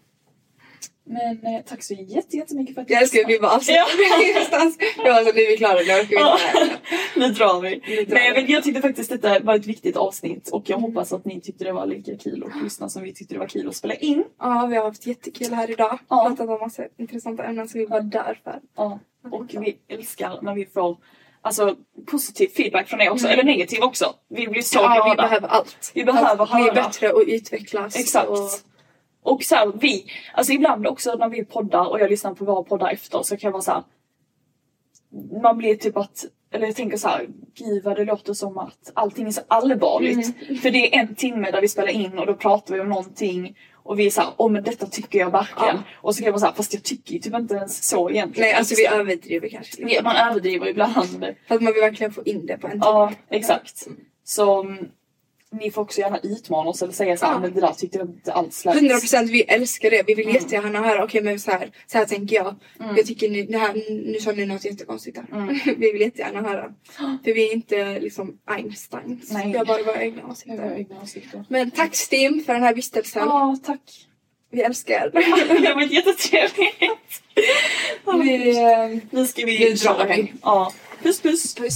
Men eh, tack så jätte- jättemycket för att Jag älskar att vi Ja. någonstans. Jag var så nu är vi klara, nu orkar vi inte nu drar vi. Nu drar Nej, vi. men jag tyckte faktiskt detta var ett viktigt avsnitt och jag hoppas att ni tyckte det var lika kul att lyssna som vi tyckte det var kul att spela in. Ja, vi har haft jättekul här idag. Ja. Pratat om massa intressanta ämnen som vi var där för. Ja. Och vi älskar när vi får alltså, positiv feedback från er också, Mm. eller negativ också. Vi blir så Ja, vi glada. behöver allt. Vi behöver allt blir höra. bättre och utvecklas. Exakt. Och, Och så här, vi, alltså ibland också när vi poddar och jag lyssnar på våra poddar efter så kan jag vara så här. Man blir typ att, eller jag tänker så här, gud vad det låter som att allting är så allvarligt. För det är en timme där vi spelar in och då pratar vi om någonting och vi är såhär, åh men detta tycker jag verkligen. Ja. Och så kan man säga, fast jag tycker ju typ inte ens så egentligen. Nej alltså vi överdriver kanske. Ja, man överdriver ibland. För att man vill verkligen få in det på en timme. Ja, exakt. Så mm, ni får också gärna utmana oss eller säga såhär, Ja. men det där tyckte jag inte alls lät. 100 procent, vi älskar det. Vi vill Mm. jättegärna höra, okej men så här, så här tänker jag. Jag tycker ni, det här, nu sa ni något jättekonstigt här. Mm. vi vill jättegärna höra. För vi är inte liksom Einsteins. Nej. Vi har bara våra egna åsikter. egna åsikter. Men tack Stim för den här vistelsen. Ja, tack. Vi älskar det har varit jättetrevligt. vi, eh, Nu ska vi vi. hem. Ja. Puss puss. Puss.